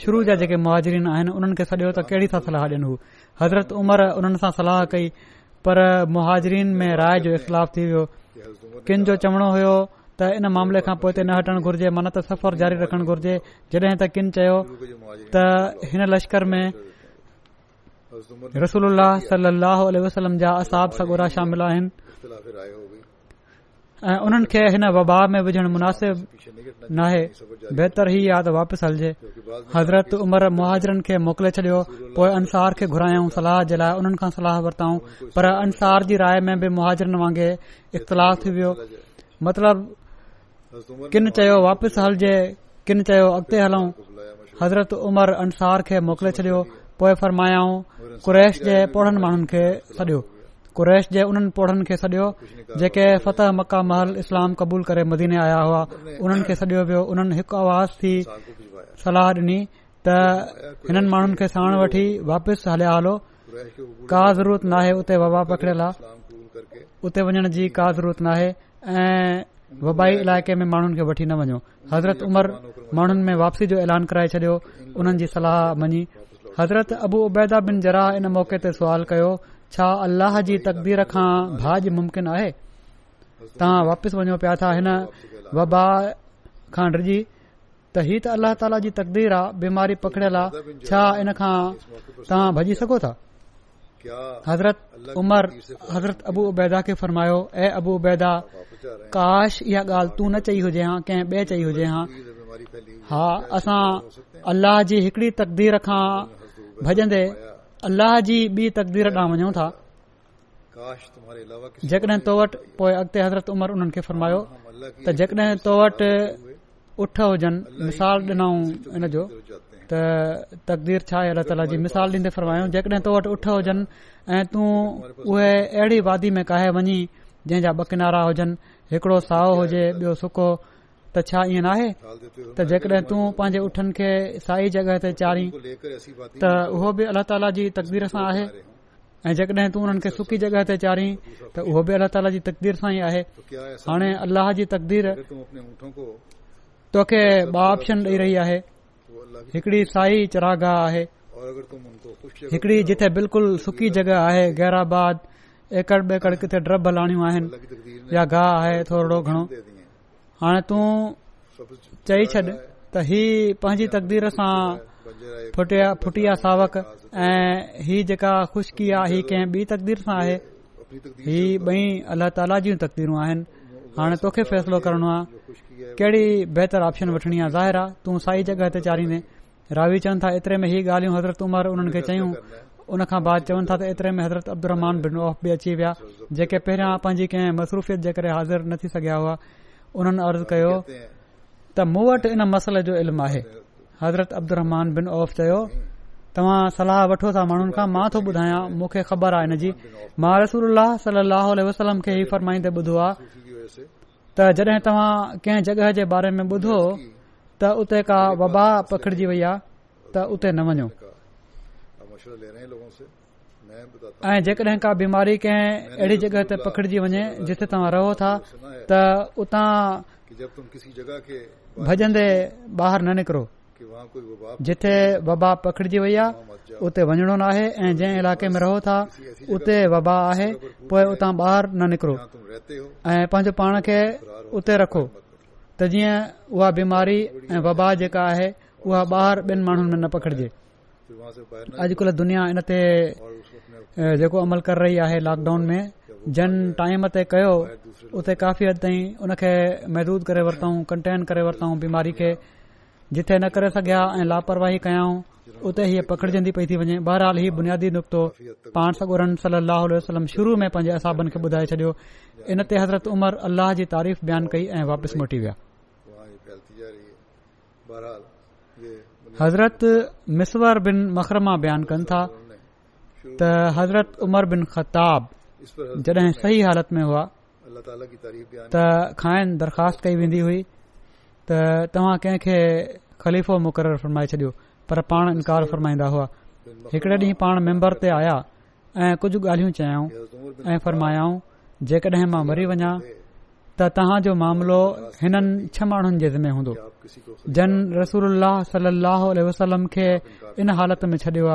शुरू जा जेके मुहाजरीन आहिनि उन्हनि खे सॾियो त कहिड़ी सलाह सलाहु ॾिनूं हज़रत उमर उन्हनि सां सलाहु कई पर मुहाजरीन में राय जो इख़्तिलाफ़ थी वियो किन जो चवणो हो त इन मामले खां पोइ न हटण घुर्जे मन त सफ़र जारी रखणु घुरिजे जॾहिं त किन चयो त हिन लश्कर में रसूल सलाह वसलम जा असाब सगुरा शामिल आहिनि ऐं उन्हनि खे हिन वबा में विझणु मुनासिब नाहे बेहतर इहा आहे त वापसि हलजइ हज़रत उमर मुहाजरनि खे मोकिले छडि॒यो पोइ अंसार खे घुरायाऊं सलाह जे लाइ उन्हनि खां सलाह वरिताऊं पर अंसार जी राय में बि मुहाजरनि वांगुरु इख़्तिलाफ़ थी वियो मतिलब किन चयो वापिसि हलजइ किन चयो अॻिते हलऊं हज़रत उमर अंसार खे मोकिले छॾियो पोइ फरमायाऊं कुरैश जे पोड़नि माण्हुनि खे छडि॒यो कुरैश जे उन पो पौढनि खे सॾियो जे जेके फतह मक्का महल इस्लाम कबूल करे मदीने आया हुआ उन्हनि खे सडि॒यो वियो उन्हनि हिकु आवाज़ थी सलाह ॾिनी त हिननि माण्हुनि खे साण वठी वापसि हलिया हलो कात उते वबा पकड़ियलु उते वञण जी का ज़रूरत नाहे ऐं वबाई इलाइक़े में माण्हुनि खे वठी न वञो हज़रत उमर माण्हुनि में वापसी जो ऐलान कराए छडि॒यो उन्हनि जी सलाह मञी हज़रत अबू उबैदा बिन जरा इन मौके ते सुवाल कयो छा अलाह जी तकदीर खां भाज मुमकिन आहे तव्हां वापसि वञो पिया था हिन वबा खां ही त अल्लाहाला जी तकदीर आहे बीमारी पकड़ियल आहे छा हिन खां तां भॼी सघो था हज़रत उमर हज़रत अबू अबूबैदा खे फरमायो अबू उबैदा काश इहा ॻाल्हि तू न चई हुजे हा कंहिं ॿिए चई हुजे हा हा असां अल्लाह जी हिकड़ी तकदीर खां भजंदे अलाह जी ॿी तकदीर ॾां वञूं था जेकॾहिं उठ हुजनि मिसाल ॾिनऊं त तकदीर छा आहे मिसाल ॾींदे फरमायूं जेकॾहिं तो वटि उठ हुजनि ऐं तूं उहे अहिड़ी वादी में काहि वञी जंहिं जा ब किनारा हुजनि हिकड़ो साओ हुजे ॿियो सुको त छा इएं न आहे त जेकॾहिं तूं पांजे उठन खे साई जॻह ते चाढ़ी त उहो बि अल्ला ताला जी तकदीर सां आहे ऐं जेकॾहिं तूं हुननि खे सुकी जगह ते चाढ़ी त उहो बि अल्ला ताला जी तकदीर सां ई आहे हाणे अल्लाह जी तकदीर तोखे बा ऑप्शन ॾेई रही आहे हिकड़ी साई चरागाह आहे हिकड़ी जिथे बिल्कुलु सुकी जॻह आहे गैराबाद एकड़ ॿकड़ किथे ड्रब हलाणियूं आहिनि या गाह आहे थोरो घणो हाणे तूं चई छॾ त हीउ पंहिंजी तकदीर सां फुटिया फुटिया सावक ऐं ही जेका खुशकी आहे ही कंहिं बि तकदीर सां आहे ही बई अलाह ताला जी तकदीरूं आइन हाणे तोखे फ़ैसिलो करणो आहे कहिड़ी बहितर ऑपशन वठणी आहे ज़ाहिरा तूं साई जॻह ते चाढ़ीन्दे रावी चवनि था एतिरे में ही ॻाल्हियूं हज़रत उमर उन्हनि खे चयूं हुन खां बाद चवनि था त ऐतिरे में हज़रत अब्दुमान बि अची विया जेके पहिरियां पंहिंजी कंहिं मसरूफ़त जे करे हाज़िर न थी हुआ उन अर्ज़ कयो त मूं वटि इन मसले जो इल्म आहे हज़रत चयो तव्हां सलाह वठो था माण्हुनि खां मां थो ॿुधायां मूंखे ख़बर आ इनजी मां रसूल सलम खे ई फरमाइंदे ॿुधो आहे त जॾहिं तव्हां कंहिं जॻहि जे बारे में ॿुधो त उते का वबा पखड़जी वई आ त उते न वञो ऐं जेकॾहिं का बीमारी कंहिं अहिड़ी जॻह ते पखड़िजी वञे जिथे तव्हां रहो था त उतां भॼंदे बाहिर न निकिरो जिथे वबा पखड़िजी वई आहे उते वञणो न आहे ऐं जंहिं इलाइक़े में रहो था उते वबा आहे पोइ उतां बाहिर न निकिरो ऐं पंहिंजो पाण खे उते रखो त जीअं उहा बीमारी ऐं वबा जेका आहे उहा ॿाहिरि ॿियनि माण्हुनि में न पखिड़जे अॼुकल्ह दुनिया इन ते जेको अमल कर रही आहे लॉकडाउन में जन टाइम ते कयो उते काफ़ी हद ताईं उन खे महदूद करे वरितऊं कंटेन करे वरितऊं बीमारी खे जिथे न करे सघिया ऐं लापरवाही कयाऊं उते हीअ पकड़जंदी पई थी वञे बहरहाल ही बुनियादी नुक़्तो पाण सगोरन वसलम शुरू में पंहिंजे असाबनि खे ॿुधाए छॾियो इन ते हज़रत उमर अल्लाह जी तारीफ़ बयानु कई ऐं वापिसि मोटी विया हज़रत मिसवर बिन मखरमा बयान कनि था त हज़रत उमर बिन ख़ताब जॾहिं सही हालत में हुआ त खाइन दरख़्वास्त कई वेंदी हुई त तव्हां कंहिंखे ख़लीफ़ो मुक़रर फरमाए छॾियो पर पाण इनकार फरमाईंदा हुआ हिकड़े ॾींहुं पाण मेम्बर ते आया ऐं कुझु ॻाल्हियूं चयाऊं ऐं फरमायाऊं जेके मां मरी वञा त जो मामिलो हिननि छह माण्हुनि जे जिमे हूंदो जन रसूल सल वसलम खे इन हालत में छडि॒यो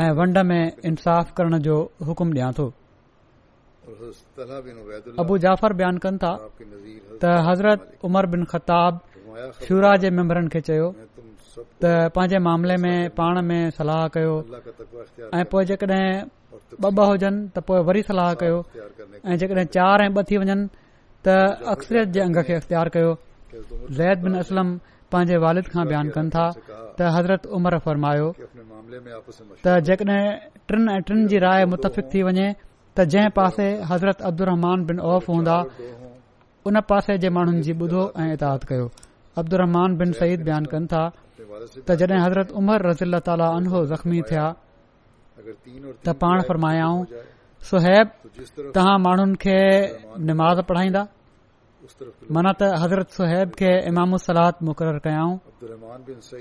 ऐं वंड में इंसाफ़ करण जो हुकुम ॾियां थो अबू जाफर बयान कनि था त हज़रत उमर बिन ख़ताब शूरा जे मेम्बरनि खे चयो त पंहिंजे मामले में पाण में सलाह कयो ऐं पोइ जेकॾहिं ॿ ॿ हुजनि त पोइ वरी सलाह कयो ऐं जेकॾहिं चार ऐं ॿ थी वञनि त अक्सरियत जे अंग खे अख़्तियार कयो ज़ैद बिन असलम पंहिंजे वालिद खां बयानु कनि था त हज़रत उमर फरमायो त जेकॾहिं टिन ऐं टिन जी राय मुतफ़िक़ थी वञे त जंहिं पासे हज़रत अब्दुल बिन औफ़ हूंदा उन पासे जे माण्हुनि जी ॿुधो ऐं इताद कयो अब्दुहमान बिन सईद बयान कनि था त जड॒ हज़रत उमर रज़ील ताला अनो ज़ख़्मी थिया त पाण फरमायाऊं सुहैब तव्हां माण्हुनि खे नमाज़ पढ़ाईंदा मन त हज़रत सुहैब खे इमाम सलाद मुक़ररु कयऊं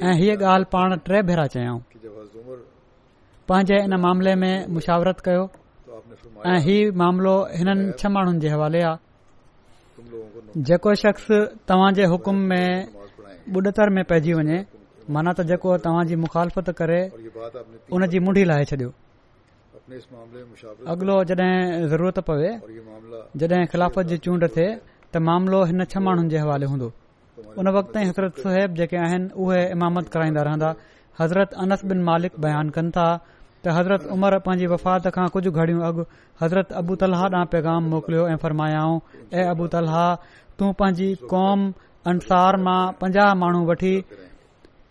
ऐं हीअ ॻाल्हि पाण टे भेरा चयऊं पंहिंजे इन मामले में मुशावरत कयो ऐं हीउ मामिलो हिननि छह माण्हुनि जे हवाले आहे जेको शख़्स तव्हां जे हुकुम में बुडतर में पइजी वञे माना त जेको तव्हांजी मुखालफ़त करे उन जी मुंडी लाहे छॾियो अगलो ज़रूरत पवे जॾहिं खिलाफ़त जी चूंड थिए त मामिलो हिन छह माण्हुनि जे हवाले हूंदो उन वक़्त ताईं हज़रत सहब जेके आहिनि उहे इमामत कराईंदा रहंदा हज़रत अनस बिन मालिक बयान कनि था त हज़रत उमर पांजी वफ़ात खां कुझु घड़ियूं अॻु हज़रत अबू तलह पैगाम मोकिलियो ऐं फरमायाऊं ऐ अबू तलह तूं पांजी कौम अंसार मां पंजाह माण्हू वठी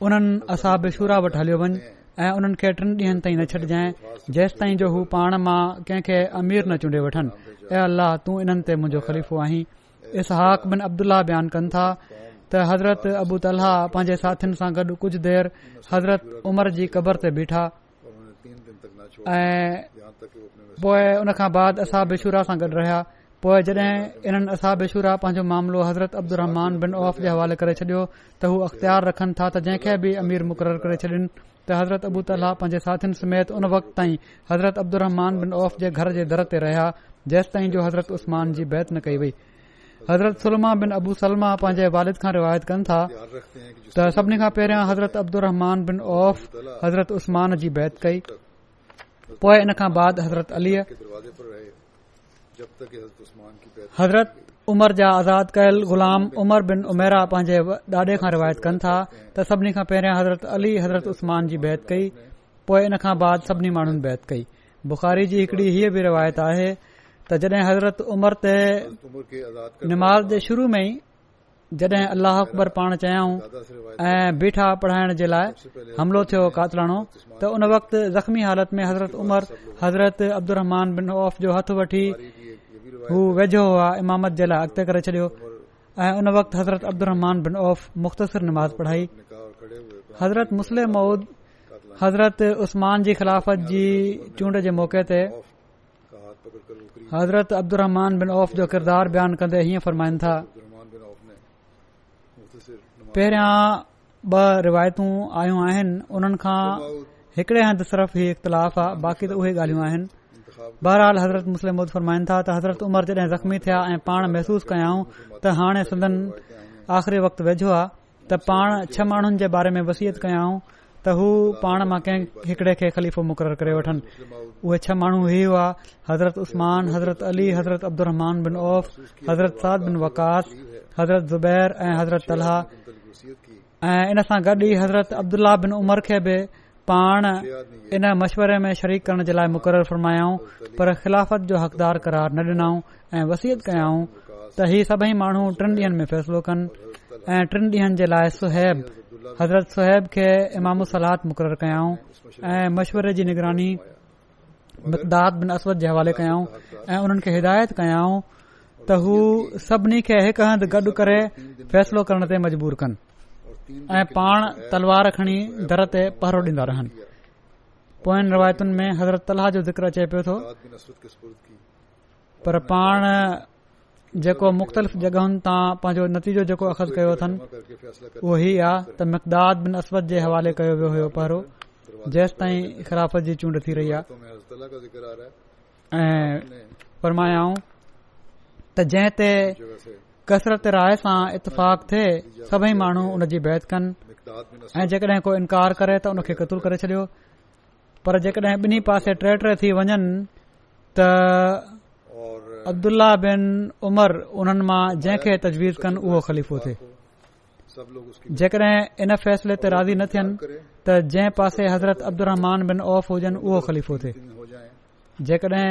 उन्हनि असाबिशूरावट हलियो वञ ऐं उन्हनि खे टिन डीं॒न ताईं न छॾजांइ जेसि ताईं जो हू पाण मां कंहिंखे अमीर न चूंडे॒ वठनि ऐ अल्लाह तूं हिननि ते इसहाक बिन अब्दुल्ला बयानु कनि था त हज़रत अबू तलहा पंहिंजे साथियुनि सां गॾु कुझ देर हज़रत उमर जी क़बर ते बीठा ऐं पोए हुन खां बाद असाबूरा सां गॾु रहिया पोए जॾहिं इन्हनि असा बेशूरा पंहिंजो मामलो हज़रत अब्दुमान बिन औफ़ जे हवाले करे छॾियो त हू अख़्तियार रखनि था त जंहिंखे बि अमीर मुक़रर करे छॾिन त हज़रत अबू अबूतला पंहिंजे साथी समेत उन वक़्त ताईं हज़रत अब्दुमान बिन औफ़ जे घर जे दर ते रहिया जेसिताईं जो हज़रत उस्मान जी बैत न कई वई हज़रत सुलमा बिन अबू सलमा पंहिंजे वालिद खां रिवायत कन था त सभिनी खां पहिरियां हज़रत अब्दुरमान बिन औफ हज़रत उस्मान जी बैत कई पोए इन खां बाद हज़रत अली हज़रत उमर जा आज़ाद कयल ग़ुलाम उमर बिन उमेरा पंहिंजे ॾाॾे खां रिवायत कन था त सभिनी खां पहिरियां हज़रत अली हज़रत उस्मान जी बैत कई पोए इन खां बाद सभिनी माण्हुनि बैत कई बुख़ारी जी हिकड़ी हीअ बि रिवायत आहे त जॾहिं हज़रत उमर ते नमाज़ जे शुरू में जॾहिं अलाह अकबर पाण चयाऊं ऐं बीठा पढ़ाइण जे लाइ हमिलो थियो कातलाणो त उन वक़्तु ज़ख़्मी हालत में हज़रत उमर हज़रत बिन ओफ़ जो हथ वठी हू वेझो हुआ इमामत जे लाइ अॻिते करे छॾियो ऐं उन वक़्त हज़रत अब्दुरमान बिन ओफ़ मुख़्तसिर नमाज़ पढ़ाई हज़रत मुस्लिम मऊद हज़रत उस्मान जी ख़िलाफ़त जी चूंड जे मौके ते हज़रत عبد औफ़ जो किरदारु جو کردار بیان फ़रमाइनि था पहिरियां ॿ रिवायतूं आयूं आहिनि उन्हनि खां हिकिड़े हंध सिर्फ़ ई इख़्तिलाफ़ आहे बाक़ी تو उहे ॻाल्हियूं आहिनि बहरहाल हज़रत मुरमाइनि था त हज़रत उमर जॾहिं ज़ख़्मी थिया ऐं पाण महसूस कयाऊं त हाणे सदन आख़िरी वक़्तु वेझो आहे त छह माण्हुनि जे बारे में कयाऊं त हू पाण मां कंहिं हिकड़े खे ख़लीफ़ो मुक़ररु करे वठनि उहे छह माण्हू ही हुआ हज़रत उस्मान हज़रत अली हज़रत अब्दुरमान बिन औफ हज़रत साद बिन वकास हज़रत ज़ुबैर ऐं हज़रत तलहा ऐं इन सां गॾु ई हज़रत अब्दुल्ला बिन उमर खे बि पाण इन मशवरे में शरीक करण जे लाइ मुक़ररु फ़रमायाऊं पर ख़िलाफ़त जो हक़दार करार न ॾिनऊं ऐं वसियत कयाऊं त इहे सभई माण्हू टिन ॾींहनि में फैसलो कनि ऐं टिन ॾींहनि जे लाइ सुहैब हज़रत साहिब کے इमाम सलाह مقرر कयाऊं ऐं मश्वरे जी निगरानी दाद बस जे हवाले कयाऊं ऐं उन्हनि खे हिदायत कयाऊं त हू सभिनी खे हंध गॾु करे फैसलो करण ते मजबूर कनि ऐं पाण तलवार खणी दर ते पहरो ॾींदा रहन पोयुनि रिवायतुनि में हज़रत अल जो ज़िक्र अचे पियो थो पर जेको मुख़्तलिफ़ जॻहियुनि तां पंहिंजो नतीजो जेको अख़ज़ कयो अथनि उहो हीउ आहे त मक़दाद बिन असबत जे हवाले कयो वियो हो पहिरों जेसि ताईं ख़राफ़त जी चूंड थी रही आहे ऐं फरमायाऊं त जंहिं ते कसरत राय सां इतफ़ाक़ थिए सभई माण्हू उन जी बहत कनि ऐं जेकॾहिं इनकार करे त हुन खे क़तूल करे छॾियो पर जेकॾहिं ॿिन्ही पासे टे टे अब्दुल्लाह बिन उमर उन्हनि मां जंहिंखे तजवीज़ कनि उहो ख़लीफ़ थिए जेकॾहिं इन फैसले ते राज़ी न थियनि त जंहिं पासे हज़रत अब्दु ऑफ़ हुजनि उहो ख़लीफ़ थिए जेकॾहिं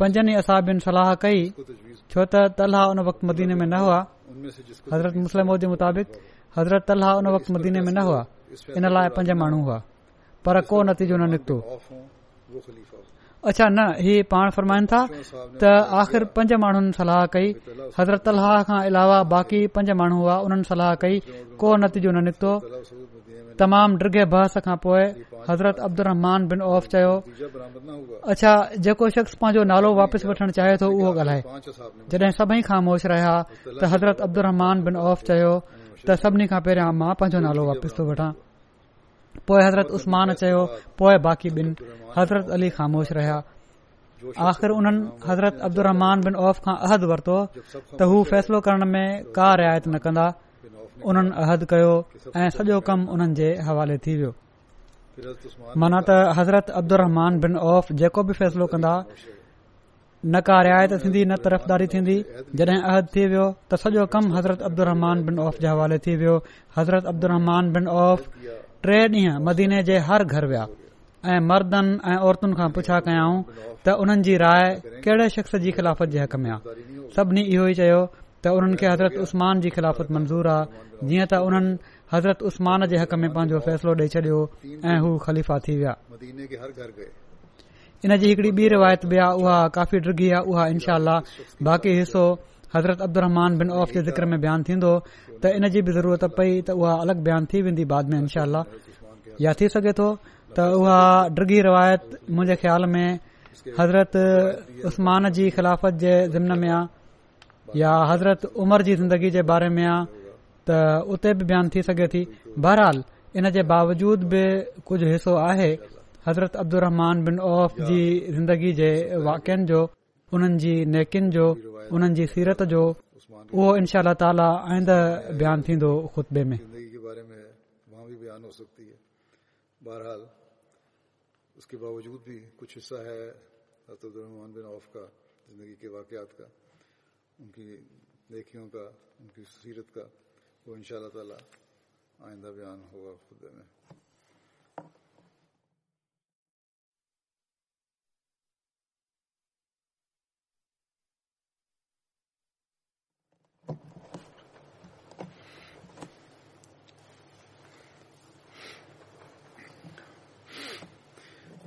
पंजनि असाब सलाह कई छो त तलहा उन वक़्तु मदीने में न हुआ हज़रत मुस्लिम मुताबिक़ हज़रत अलाह उन वक़्तु मदीने में न हुआ इन लाइ पंज माण्हू हुआ पर को नतीजो न निकितो अच्छा न ही पाण فرمائن था त आख़िर पंज माण्हुनि सलाह कई हज़रत अलह खां अलावा बाक़ी पंज माण्हू हुआ उन्हनि सलाह कई को नतीजो न निकतो तमाम डिगे बहस खां पोए हज़रत अब्दुल रहमान बिन ऑफ चयो अच्छा जेको शख्स पंहिंजो नालो वापस वठण चाहे तो उहो ॻाल्हाए जॾहिं सभई खामोश रहिया त हज़रत अब्दुल बिन ऑफ चयो त सभिनी खां पहिरियों मां पंहिंजो नालो थो वठां पोए हज़रत उस्मान चयो पोइ बाक़ी बिन हज़रत अली ख़ामोश रहिया आख़िर उन्हनि हज़रत बिन औफ़ खां अहद वरतो त हू फैसलो करण में का रिआत न कंदा उन्हनि अहद कयो ऐं सॼो कमु उन्हनि जे हवाले थी वियो माना त हज़रत अब्दुल बिन औफ जेको बि फैसलो कंदा न का रियायत थींदी न तरफ़दारी रफ़्तारी थींदी जॾहिं अहद थी वियो त सॼो कमु हज़रत अब्दुहमान बिन औफ जे हवाले थी वियो हज़रत अब्दुल बिन औफ़ टे ॾींहं मदीने जे हर घर विया ऐं मर्दनि ऐं औरतुनि खां पुछा कयाऊं त उन्हनि जी राय कहिड़े शख़्स जी ख़िलाफ़त जे हक़ में आ सभिनी इहो ई चयो त उन्हनि खे हज़रत उस्मान जी ख़िलाफ़त मंज़ूर आहे जीअं त उन्हनि हज़रत उस्मान जे हक़ में पंहिंजो फैसलो ॾेई छडि॒यो ऐं हू ख़लीफ़ा थी विया इन जी हिकड़ी ॿी रिवायत बि आहे उहा काफ़ी डिघी आहे उहा इनशा बाक़ी हिसो हज़रत अब्दुमान बिन औफ़ जे ज़िक्र में बयान थींदो त इनजी बि ज़रूरत पई त उहा अलॻि बयानु थी वेंदी बाद में इनशाह या थी सघे थो त उहा ड्रिगी रिवायत मुंहिंजे ख़्याल में हज़रत उस्मान जी ख़िलाफ़त जे ज़िमन में आहे या हज़रत उमर जी ज़िंदगी जे बारे में आहे त उते बि बयानु थी सघे थी बहरहाल इन जे बावजूद बि कुझ हिस्सो आहे हज़रत अब्दुरमान बिन औफ़ जी ज़िंदगी जे वाक्यनि जो उन्हनि जी नेकिन जो उन्हनि जी सीरत जो وہ ان شاء اللہ تعالیٰ آئندہ بیان تھی دو خطبے میں زندگی کے بارے میں وہاں بھی بیان ہو سکتی ہے بہرحال اس کے باوجود بھی کچھ حصہ ہے حضرت الرحمان بن عوف کا زندگی کے واقعات کا ان کی نیکیوں کا ان کی سیرت کا وہ ان شاء اللہ تعالیٰ آئندہ بیان ہوگا خطبے میں